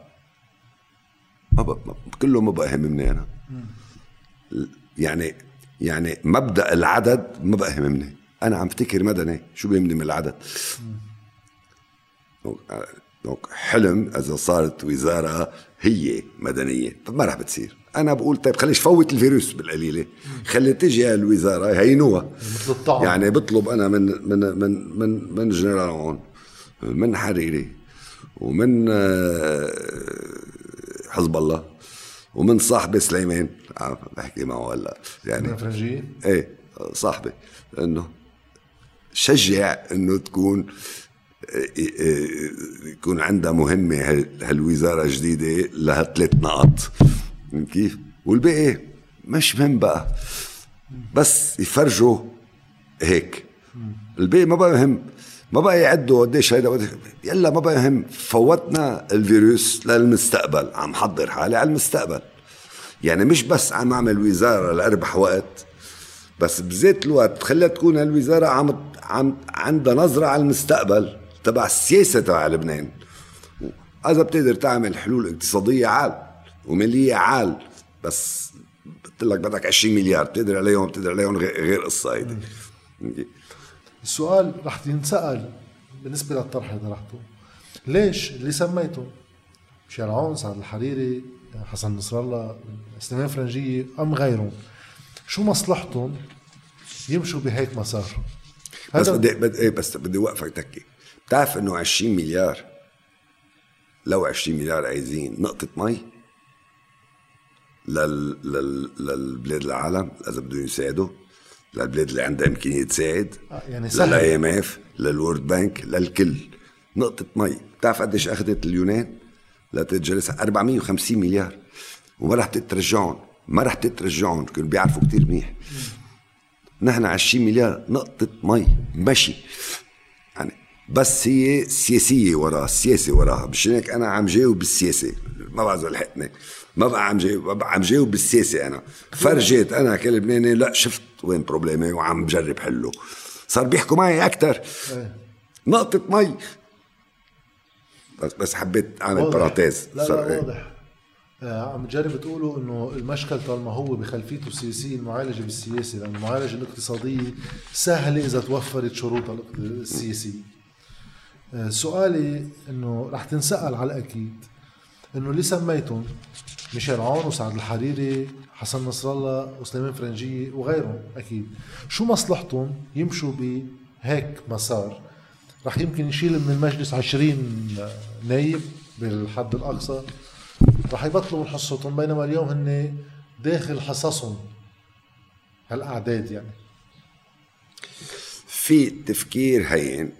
ما بقى ما كله ما بقى يهمني أنا يعني يعني مبدأ العدد ما بقى يهمني أنا عم افتكر مدني. شو بيهمني من العدد؟ donc حلم إذا صارت وزارة هي مدنية. طب ما رح بتصير. أنا بقول طيب خليش فوت الفيروس بالقليلة. خلي تجي الوزاره هينوها. مثل الطعم يعني بطلب أنا من من من من من جنرال عون من حريري ومن آه، حزب الله ومن صاحبي سليمان. عم بحكي معه هلا. يعني فرنجي؟ إيه صاحبي. إنه شجع إنه تكون يكون عندها مهمة هالوزارة الجديدة لها ثلاث نقط كيف؟ والباقي مش مهم بقى. بس يفرجوا هيك. الباقي ما بقى مهم. ما بقى يعدوا قديش هيدا يلا ما بقى يهم فوتنا الفيروس للمستقبل. عم حضر حالي على المستقبل. يعني مش بس عم أعمل وزارة لأربح وقت بس بذات الوقت خليها تكون الوزارة عم عم عندها نظرة على المستقبل تبع السياسة تبع لبنان. إذا بتقدر تعمل حلول اقتصادية عال وماليه عال بس قلت لك بدك 20 مليار بتقدر عليهم بتقدر عليهم غير قصة هيدي. السؤال رح ينسأل بالنسبة للطرح اللي طرحته ليش اللي سميته؟ مشارع عون سعد الحريري حسن نصر الله سليمان فرنجية أم غيرهم؟ شو مصلحتهم يمشوا بهيك مسار؟ بس بدي بدي إيه بس بدي وقفك تكي بتعرف إنه 20 مليار لو 20 مليار عايزين نقطة مي؟ لل... لل... للبلاد العالم اذا بدهم يساعدوا للبلاد اللي عندها امكانيه تساعد آه يعني سهل. لل I MF لل World Bank للكل. نقطة مي بتعرف قديش أخذت اليونان؟ لتتجلس 450 مليار. وما رح تترجعهم ما رح تترجعهم كانوا بيعرفوا كتير منيح. نحن 20 مليار نقطة مي. مشي يعني بس هي سياسية وراها السياسة وراها. مش هيك أنا عم جاوب بالسياسة. ما بعرف لحقتني. ما بقى عم جاوب عم جاوب بالسياسة أنا. فرجيت أنا كلبناني لا شفت وين problème ي وعم بجرب حله. صار بيحكوا معي أكثر نقطة مي. بس بس حبيت أعمل parenthèse لا لا إيه؟ واضح. آه عم تجرب تقولوا إنه المشكل طالما هو بخلفيته السياسية المعالجة بالسياسة لأنه المعالجة الاقتصادية سهلة إذا توفرت شروطها السياسية. آه سؤالي إنه رح تنسأل على الأكيد إنه اللي سميتهم؟ ميشيل عون وسعد الحريري حسن نصر الله وسليمان فرنجية وغيرهم أكيد. شو مصلحتهم يمشوا بهيك مسار؟ رح يمكن يشيل من المجلس عشرين نايب بالحد الأقصى. رح يبطلوا من حصتهم بينما اليوم هن داخل حصصهم هالأعداد يعني. في تفكير هين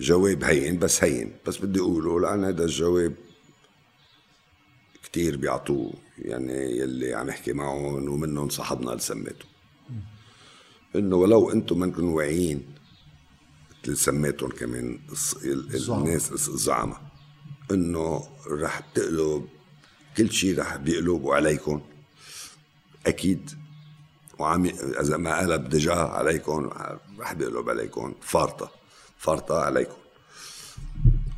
جواب هين بس هين بس بدي أقوله لأن هذا الجواب كتير بيعطوه يعني يلي عم يحكي معهم ومنهم صاحبنا اللي سميته. إنه ولو أنتم منكم واعيين اللي سميتهم كمان الناس الزعماء. إنه رح تقلب كل شيء رح بيقلبوا عليكم. أكيد. وعم إذا ما قلب دجا عليكم رح بيقلب عليكم. فارطة. فارطة عليكم.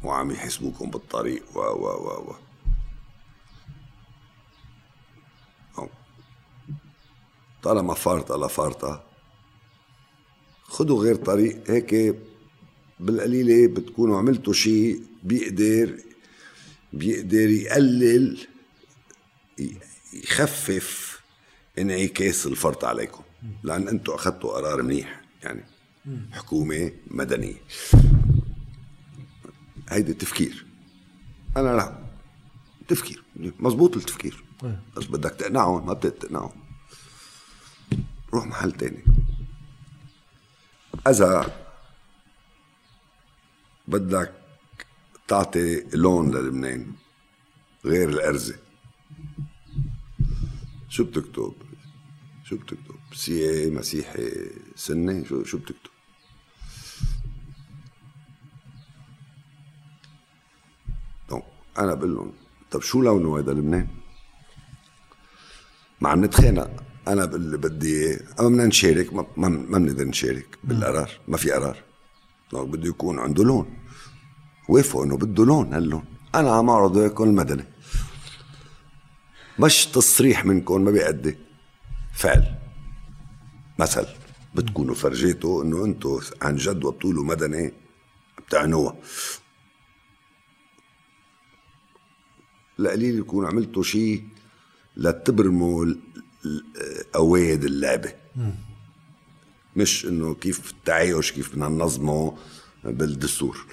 وعم يحسبوكم بالطريق و و و و طالما فارطة لفارطة خدوا غير طريق هيك بالقليلة بتكونوا عملتوا شيء بيقدر بيقدر يقلل يخفف انعكاس الفرط عليكم. لأن أنتم اخذتوا قرار منيح يعني حكومة مدنية. هيدا تفكير أنا لا تفكير. مزبوط التفكير. إيه. بس بدك تقنعهم ما بتقدر تقنعهم روح محل تاني إذا بدك تعطي لون للبنان غير الأرزة شو بتكتب؟ شو بتكتب؟ سيئي مسيحي سني شو شو بتكتب؟ دونك أنا بقول لهم طب شو لونه هذا لبنان؟ ما عم نتخانق أنا باللي بدي اياه اما بدنا نشارك ما, ما بنقدر نشارك بالقرار ما في قرار. بده يكون عنده لون. وافقوا إنه بده لون هاللون. أنا عم أعرض اياكم المدني. مش تصريح منكم ما بيأدي. فعل. مثل بتكونوا فرجيتوا إنه أنتم عن جد وبتقولوا مدني بتعنوها. لقليل يكون عملتوا شيء لتبرموا قواعد اللعبة. مش إنه كيف التعايش كيف بدنا ننظمه بالدستور.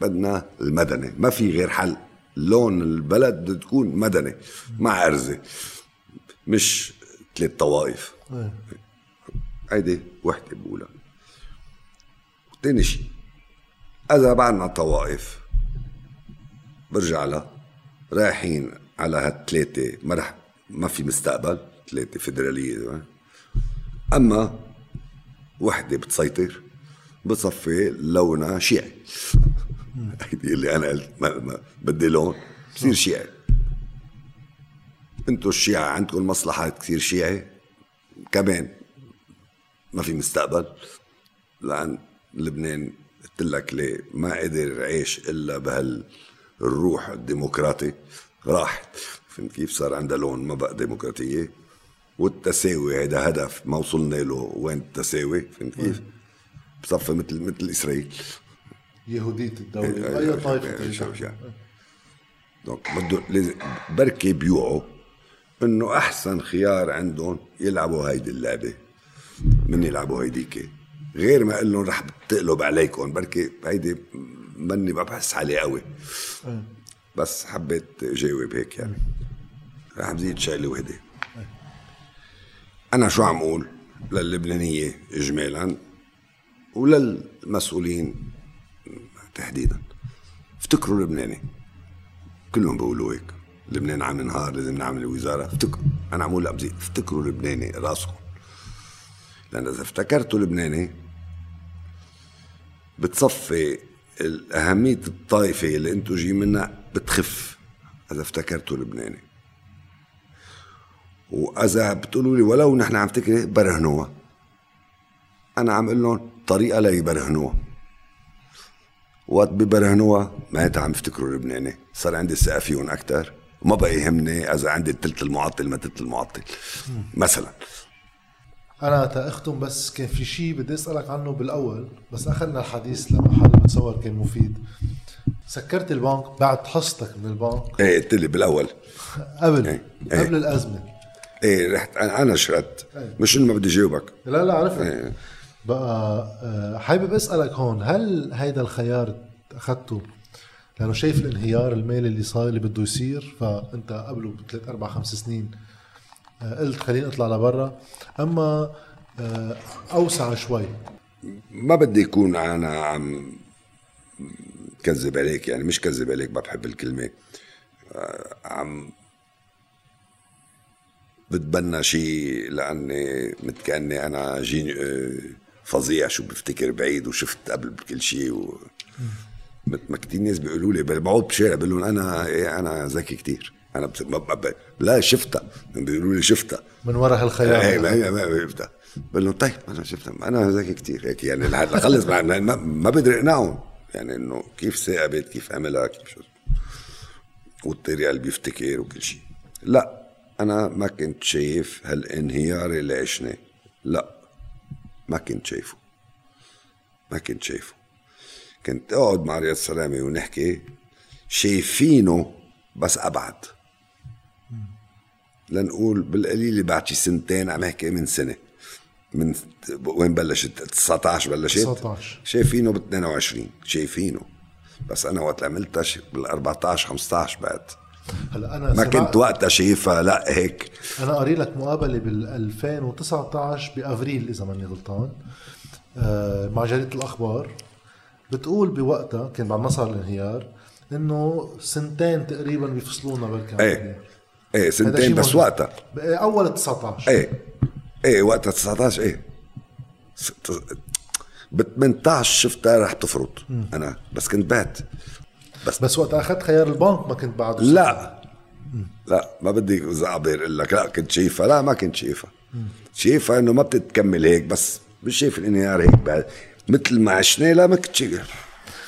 بدنا المدني. ما في غير حل. لون البلد بده تكون مدني مع ارزه مش ثلاث طوائف. هيدي وحدة بقولها. تاني شيء إذا بعدنا طوائف برجع لها رايحين على هالثلاثة رح ما في مستقبل ثلاثة فيدراليه أما وحدة بتسيطر بصفي لونها شيعي. هيدي اللي أنا قلت ما ما بدي لون بصير شيعي. انتو الشيعة عندكم مصلحات كثير شيعي؟ كمان ما في مستقبل. لأن لبنان قلت لك ليه ما قدر يعيش إلا بهالروح الديمقراطي. راحت فهمت كيف صار عندها لون؟ ما بقى ديمقراطية. والتساوي هذا هدف ما وصلنا له. وين التساوي؟ فهمت كيف؟ بصفي مثل مثل إسرائيل. يهودية الدولة. إيه، أي إيه، طائفة إيه،. دونك بده لازم بركي بيوعوا إنه أحسن خيار عندهم يلعبوا هيدي اللعبة. من يلعبوا هيديك غير ما أقول لهم رح بتقلب عليكم. بركي هيدي مني ما بحس عليه قوي. بس حبيت جاوب هيك يعني. رح بزيد شغلة وحده أنا شو عم أقول للبنانية اجمالا وللمسؤولين تحديدا؟ افتكروا لبناني. كلهم بيقولوا هيك. لبنان عم ينهار لازم نعمل وزارة. افتكروا. أنا عم أقول افتكروا لبناني راسكم. لأن إذا افتكرتوا لبناني بتصفي أهمية الطائفة اللي انتو جايين منها بتخف إذا افتكرتوا لبناني. وإذا بتقولوا لي ولو نحن عم نفتكر برهنوها. أنا عم أقول لهم طريقة ليبرهنوها وقت ببرهنوها معناتها عم يفتكروا لبناني. صار عندي ثقة فيهم أكثر وما بقى يهمني إذا عندي التلت المعطل ما تلت المعطل. مثلا. أنا تأختم بس كان في شيء بدي أسألك عنه بالأول بس أخذنا الحديث لمحل بتصور كان مفيد. سكرت البنك بعد حصتك من البنك؟ إيه قلت لي بالأول. قبل؟ إيه. إيه. قبل الأزمة. إيه رحت أنا أنا شردت مش إنه ما بدي جاوبك لا لا عرفت. إيه. بقى آه، حابب أسألك هون هل هيدا الخيار أخذته؟ لأنه شايف الانهيار المالي اللي صار اللي بده يصير فأنت قبله بثلاث أربع خمس سنين قلت خليني اطلع لبرا أما آه، أوسع شوي. ما بدي يكون أنا عم كذب عليك يعني مش كذب عليك ما بحب الكلمة. آه، عم بتبنى شيء لأني متكأني أنا جيني آه، فظيع شو بفتكر بعيد وشفت قبل بكل شيء و... مثل ما كتير ناس بيقولوا لي بقعد بشارع بقول لهم أنا إيه أنا ذكي كتير. أنا بس... ما... ما... لا شفتها. بيقولوا لي شفتها. من وراء إيه هالخيار ما هي ما شفتها. بقول له طيب أنا شفتها. أنا ذكي كتير. هيك يعني لخلص ما, ما, ما بقدر اقنعهم يعني إنه كيف ثاقبت كيف عملها كيف شو. والطريقة اللي بيفتكر وكل شيء. لا أنا ما كنت شايف هالانهيار اللي عشناه. لا ما كنت شايفه. ما كنت شايفه. كنت أقعد مع رياض سلامه ونحكي شايفينه بس أبعد. لنقول بالقليل بعد شي سنتين عم احكي من سنة. من وين بلشت؟ 19 بلشت؟ 19. شايفينه ب 22 شايفينه. بس أنا وقت عملتها بال 14 15 بعد. هلا أنا ما كنت وقتها شايفها لا هيك. أنا قاري لك مقابلة بال 2019 بأفريل إذا ماني غلطان. آه، مع جريدة الأخبار. بتقول بوقتها كان بعد ما صار الانهيار إنه سنتين تقريبا بيفصلونا بالكامل إيه. إيه سنتين بس. وقتها. بقى أول 19 إيه. إيه وقتها 19 إيه. ب 18 شفتها رح تفرط. أنا بس كنت بات. بس. بس وقت أخذت خيار البنك ما كنت بعده لا. لا ما بدي زعبر أقول لك. لا كنت شايفها. لا ما كنت شايفها. شايفها إنه ما بتتكمل هيك بس مش شايف الانهيار هيك بعد. مثل ما عشنا لا ما كنت شايف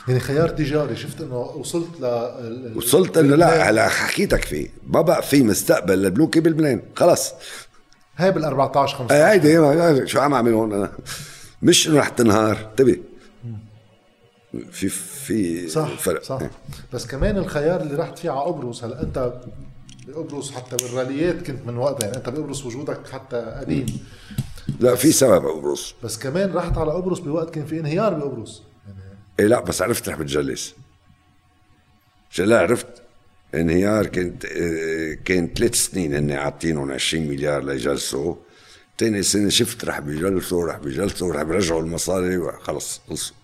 يعني خيار تجاري شفت إنه وصلت ل وصلت إنه لا هلا حكيتك فيه ما بقى في مستقبل للبنوك بلبنان؟ خلص هاي بال 14 آه، 15 هيدي هي- شو عم أعمل هون أنا؟ مش إنه رح تنهار. انتبه. في في صح فرق. صح. إيه. بس كمان الخيار اللي رحت فيه على قبرص هلا أنت بقبرص حتى بالراليات كنت من وقتها يعني أنت بقبرص وجودك حتى قديم. لا في سبب قبرص بس كمان رحت على قبرص بوقت كان في انهيار بقبرص. إيه لا بس عرفت رح بتجلس. لا عرفت؟ انهيار كانت آه، كان ثلاث سنين هن عاطينهم 20 مليار ليجلسوا. تاني سنة شفت رح بيجلسوا رح بيجلسوا رح بيرجعوا المصاري وخلص خلصوا.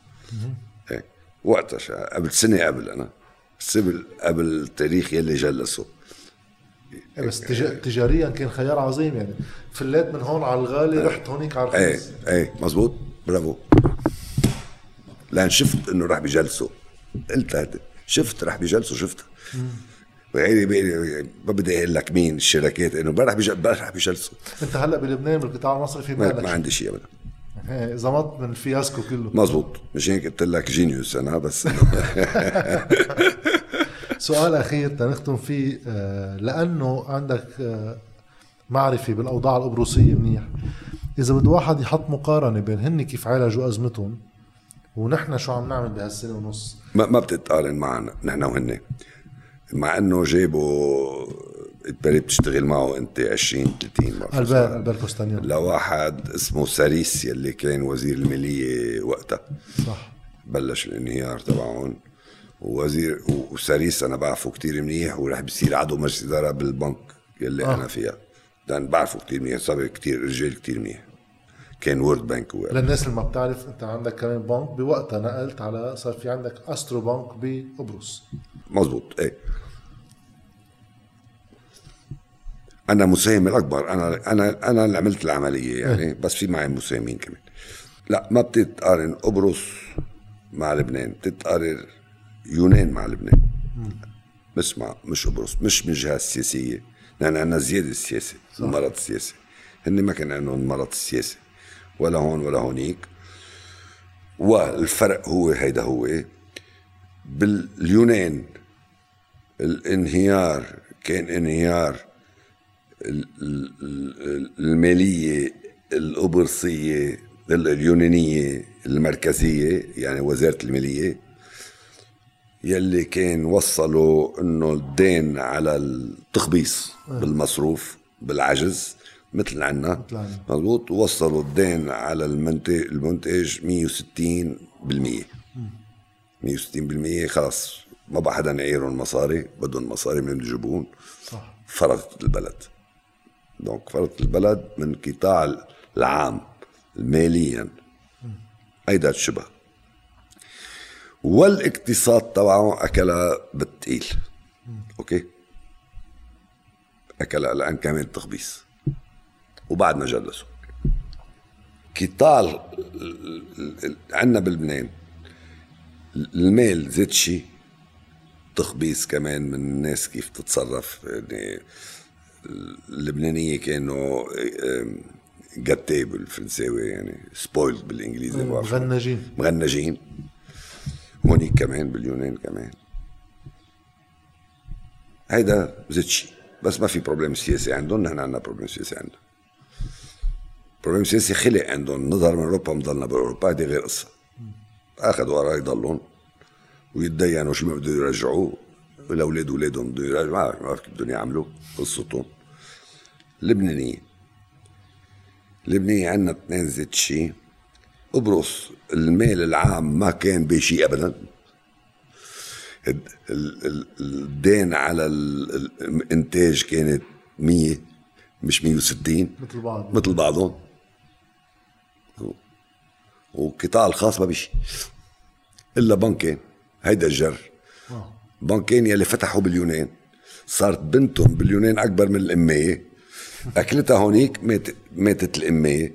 إيه وقتها قبل سنة قبل أنا قبل قبل التاريخ يلي جلسوا. إيه بس تجا- تجاريا كان خيار عظيم يعني. فليت من هون على الغالي رحت هونيك على إيه الرخيص إيه مزبوط. برافو. لأن شفت انه رح بيجلسوا قلت هذا شفت بيجلسوا شفتها وهيدي بي- ما بدي أقول لك مين الشركات إنه ما رح بيجلسوا أنت هلأ بلبنان بالقطاع المصرفي ما, ما عندي شيء ابدا. إيه، زمط من ال fiasco كله. مزبوط. مش هيك قلت لك genius أنا بس. سؤال أخير تنختم فيه آه، لأنه عندك آه، معرفة بالأوضاع القبرصيه منيح. إذا بده واحد يحط مقارنة بين هن كيف عالجوا أزمتهم ونحن شو عم نعمل بهالسنة ونص؟ ما, ما بتتقارن معنا نحن وهن. مع إنه جابوا اتبريت بتشتغل معه أنت 20 30 ما بعرف شو البير. البير كوستانيون لواحد اسمه ساريس يلي كان وزير المالية وقتها. صح. بلش الانهيار تبعهم. ووزير وساريس أنا بعرفه كتير منيح ورح بصير عضو مجلس إدارة بالبنك يلي آه. أنا فيها. لأن بعرفه كتير منيح صار كتير رجال كتير منيح. كان World Bank هو. للناس اللي ما بتعرف انت عندك كمان بنك بوقتها نقلت على صار في عندك AstroBank بقبرص مزبوط إيه. أنا مساهم الأكبر أنا أنا أنا اللي عملت العملية يعني بس في معي مساهمين كمان. لا ما بتتقارن قبرص مع لبنان بتتقارن يونان مع لبنان. بس مع مش قبرص مش من الجهه السياسية. لأن عندنا زيادة السياسة المرض السياسي. هن ما كان عندهم مرض السياسي. ولا هون ولا هونيك. والفرق هو هيدا هو. باليونان الانهيار كان انهيار ال- ال- ال- المالية القبرصية ال- اليونانية المركزية يعني وزارة المالية يلي كان وصلوا إنه الدين على التخبيص بالمصروف بالعجز. مثل عنا. مضبوط وصلوا الدين على المنتج المنتج 160 بالمية. 160% خلاص ما بقى حدا يعيرهم مصاري بدهم مصاري من يجيبون صح. فرضت البلد. دونك فرضت البلد من قطاع العام ماليا. هيدا الشبه والاقتصاد تبعه اكلها بالتقيل. أوكي؟ اكلها لأن كمان تخبيص وبعدنا جلسوا. قطاع عندنا بلبنان المال زاد شيء تخبيص كمان من الناس كيف تتصرف. يعني اللبنانية كانوا جاتي بالفرنساوي يعني spoiled بالإنجليزي. مغنجين. مغنجين. هونيك كمان باليونان كمان. هيدا زاد شيء بس ما في problème سياسي عندهم نحن عندنا problème سياسي عندنا problème سياسي خلق عندهم نظهر من أوروبا مضلنا بأوروبا هيدي غير قصة. اخذوا وراء يضلون. ويتدينوا شو ما بده يرجعوه الاولاد اولادهم بده يرجعوا. ما بعرف- كيف بدهم يعملوا. قصتهم. لبنانية. لبنانية عندنا اثنين زيت شيء قبرص المال العام ما كان بشيء ابدا. ال- ال- ال- الدين على ال- ال- الإنتاج كانت 100 مش 160 مثل بعض مثل بعضهم. والقطاع الخاص ما بيشي إلا بنكين هيدا الجر. آه. بنكين يلي فتحوا باليونان صارت بنتهم باليونان أكبر من الأمية. أكلتها هونيك ماتت ماتت الأمية.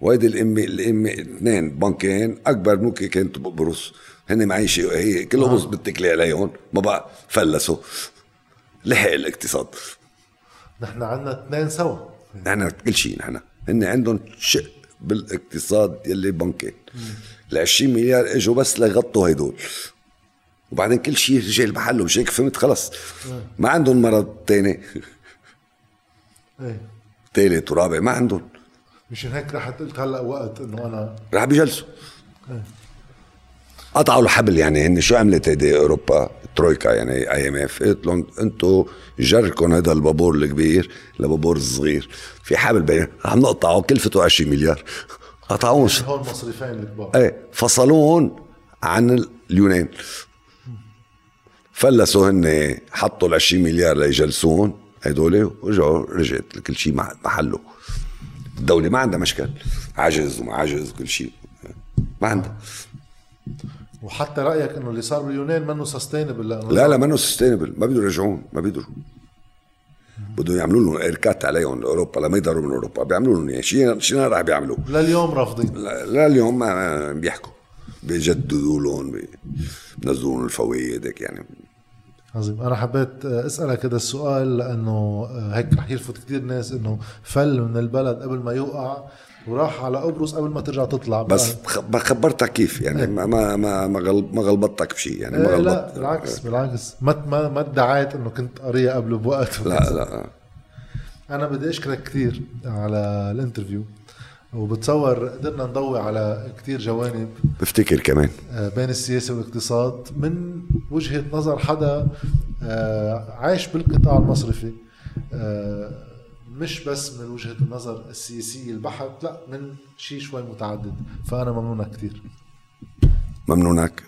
وهيدي الامي الامي اثنين بنكين أكبر ممكن كانت بقبرص. هن معيشه هي كل قبرص بتكلي عليهم ما بقى فلسوا. لحق الاقتصاد. نحن عندنا اثنين سوا. نحن كل شيء نحن. هن عندهم شق. بالاقتصاد يلي بنكين ال 20 مليار إجوا بس ليغطوا هدول وبعدين كل شيء رجع محله مش هيك فهمت؟ خلص. ما عندهم مرض تاني. إيه. ثالث ورابع ما عندهم. مشان هيك رحت قلت هلأ وقت إنه أنا رح بيجلسوا قطعوا الحبل يعني هن شو عملت هيدي أوروبا؟ ترويكا يعني أي إم إف. قلت لهم أنتم جركم هذا البابور الكبير لبابور الصغير. في حبل بين عم نقطعه كلفته 20 مليار. قطعوهم هون مصرفين الكبار. إيه فصلوهم عن اليونان. فلسوا هن حطوا ال 20 مليار ليجلسون هدول ورجعوا رجعت كل شيء محله. الدولة ما عندها مشكل. عجز وما عجز كل شيء ما عندها. وحتى رأيك إنه اللي صار باليونان منه سستينبل لأنه لا لا منه سستينبل ما بيقدروا يرجعون ما بيقدروا بدهم يعملوا لهم اركات عليهم لأوروبا لما يضروا من أوروبا. بيعملوا لهم يعني. شيء شيء راح بيعملوا. لليوم رافضين. لليوم ما بيحكوا. بيجددوا لهم بينزلوا لهم الفوائد هيك يعني. عظيم. أنا حبيت أسألك هذا السؤال لأنه هيك رح يلفت كثير ناس إنه فل من البلد قبل ما يوقع. وراح على قبرص قبل ما ترجع تطلع. بس خبرتك كيف؟ يعني إيه. ما ما ما ما غلبتك بشيء يعني ما غلبت لا بالعكس بالعكس. ما ما ما ادعيت إنه كنت قرية قبل بوقت. لا لا. أنا بدي أشكرك كثير على الانترفيو وبتصور قدرنا نضوي على كثير جوانب. بفتكر كمان. آه، بين السياسة والاقتصاد من وجهة نظر حدا آه، عايش بالقطاع المصرفي. آه، مش بس من وجهة النظر السياسية البحت لا من شيء شوي متعدد فأنا ممنونك كثير. ممنونك.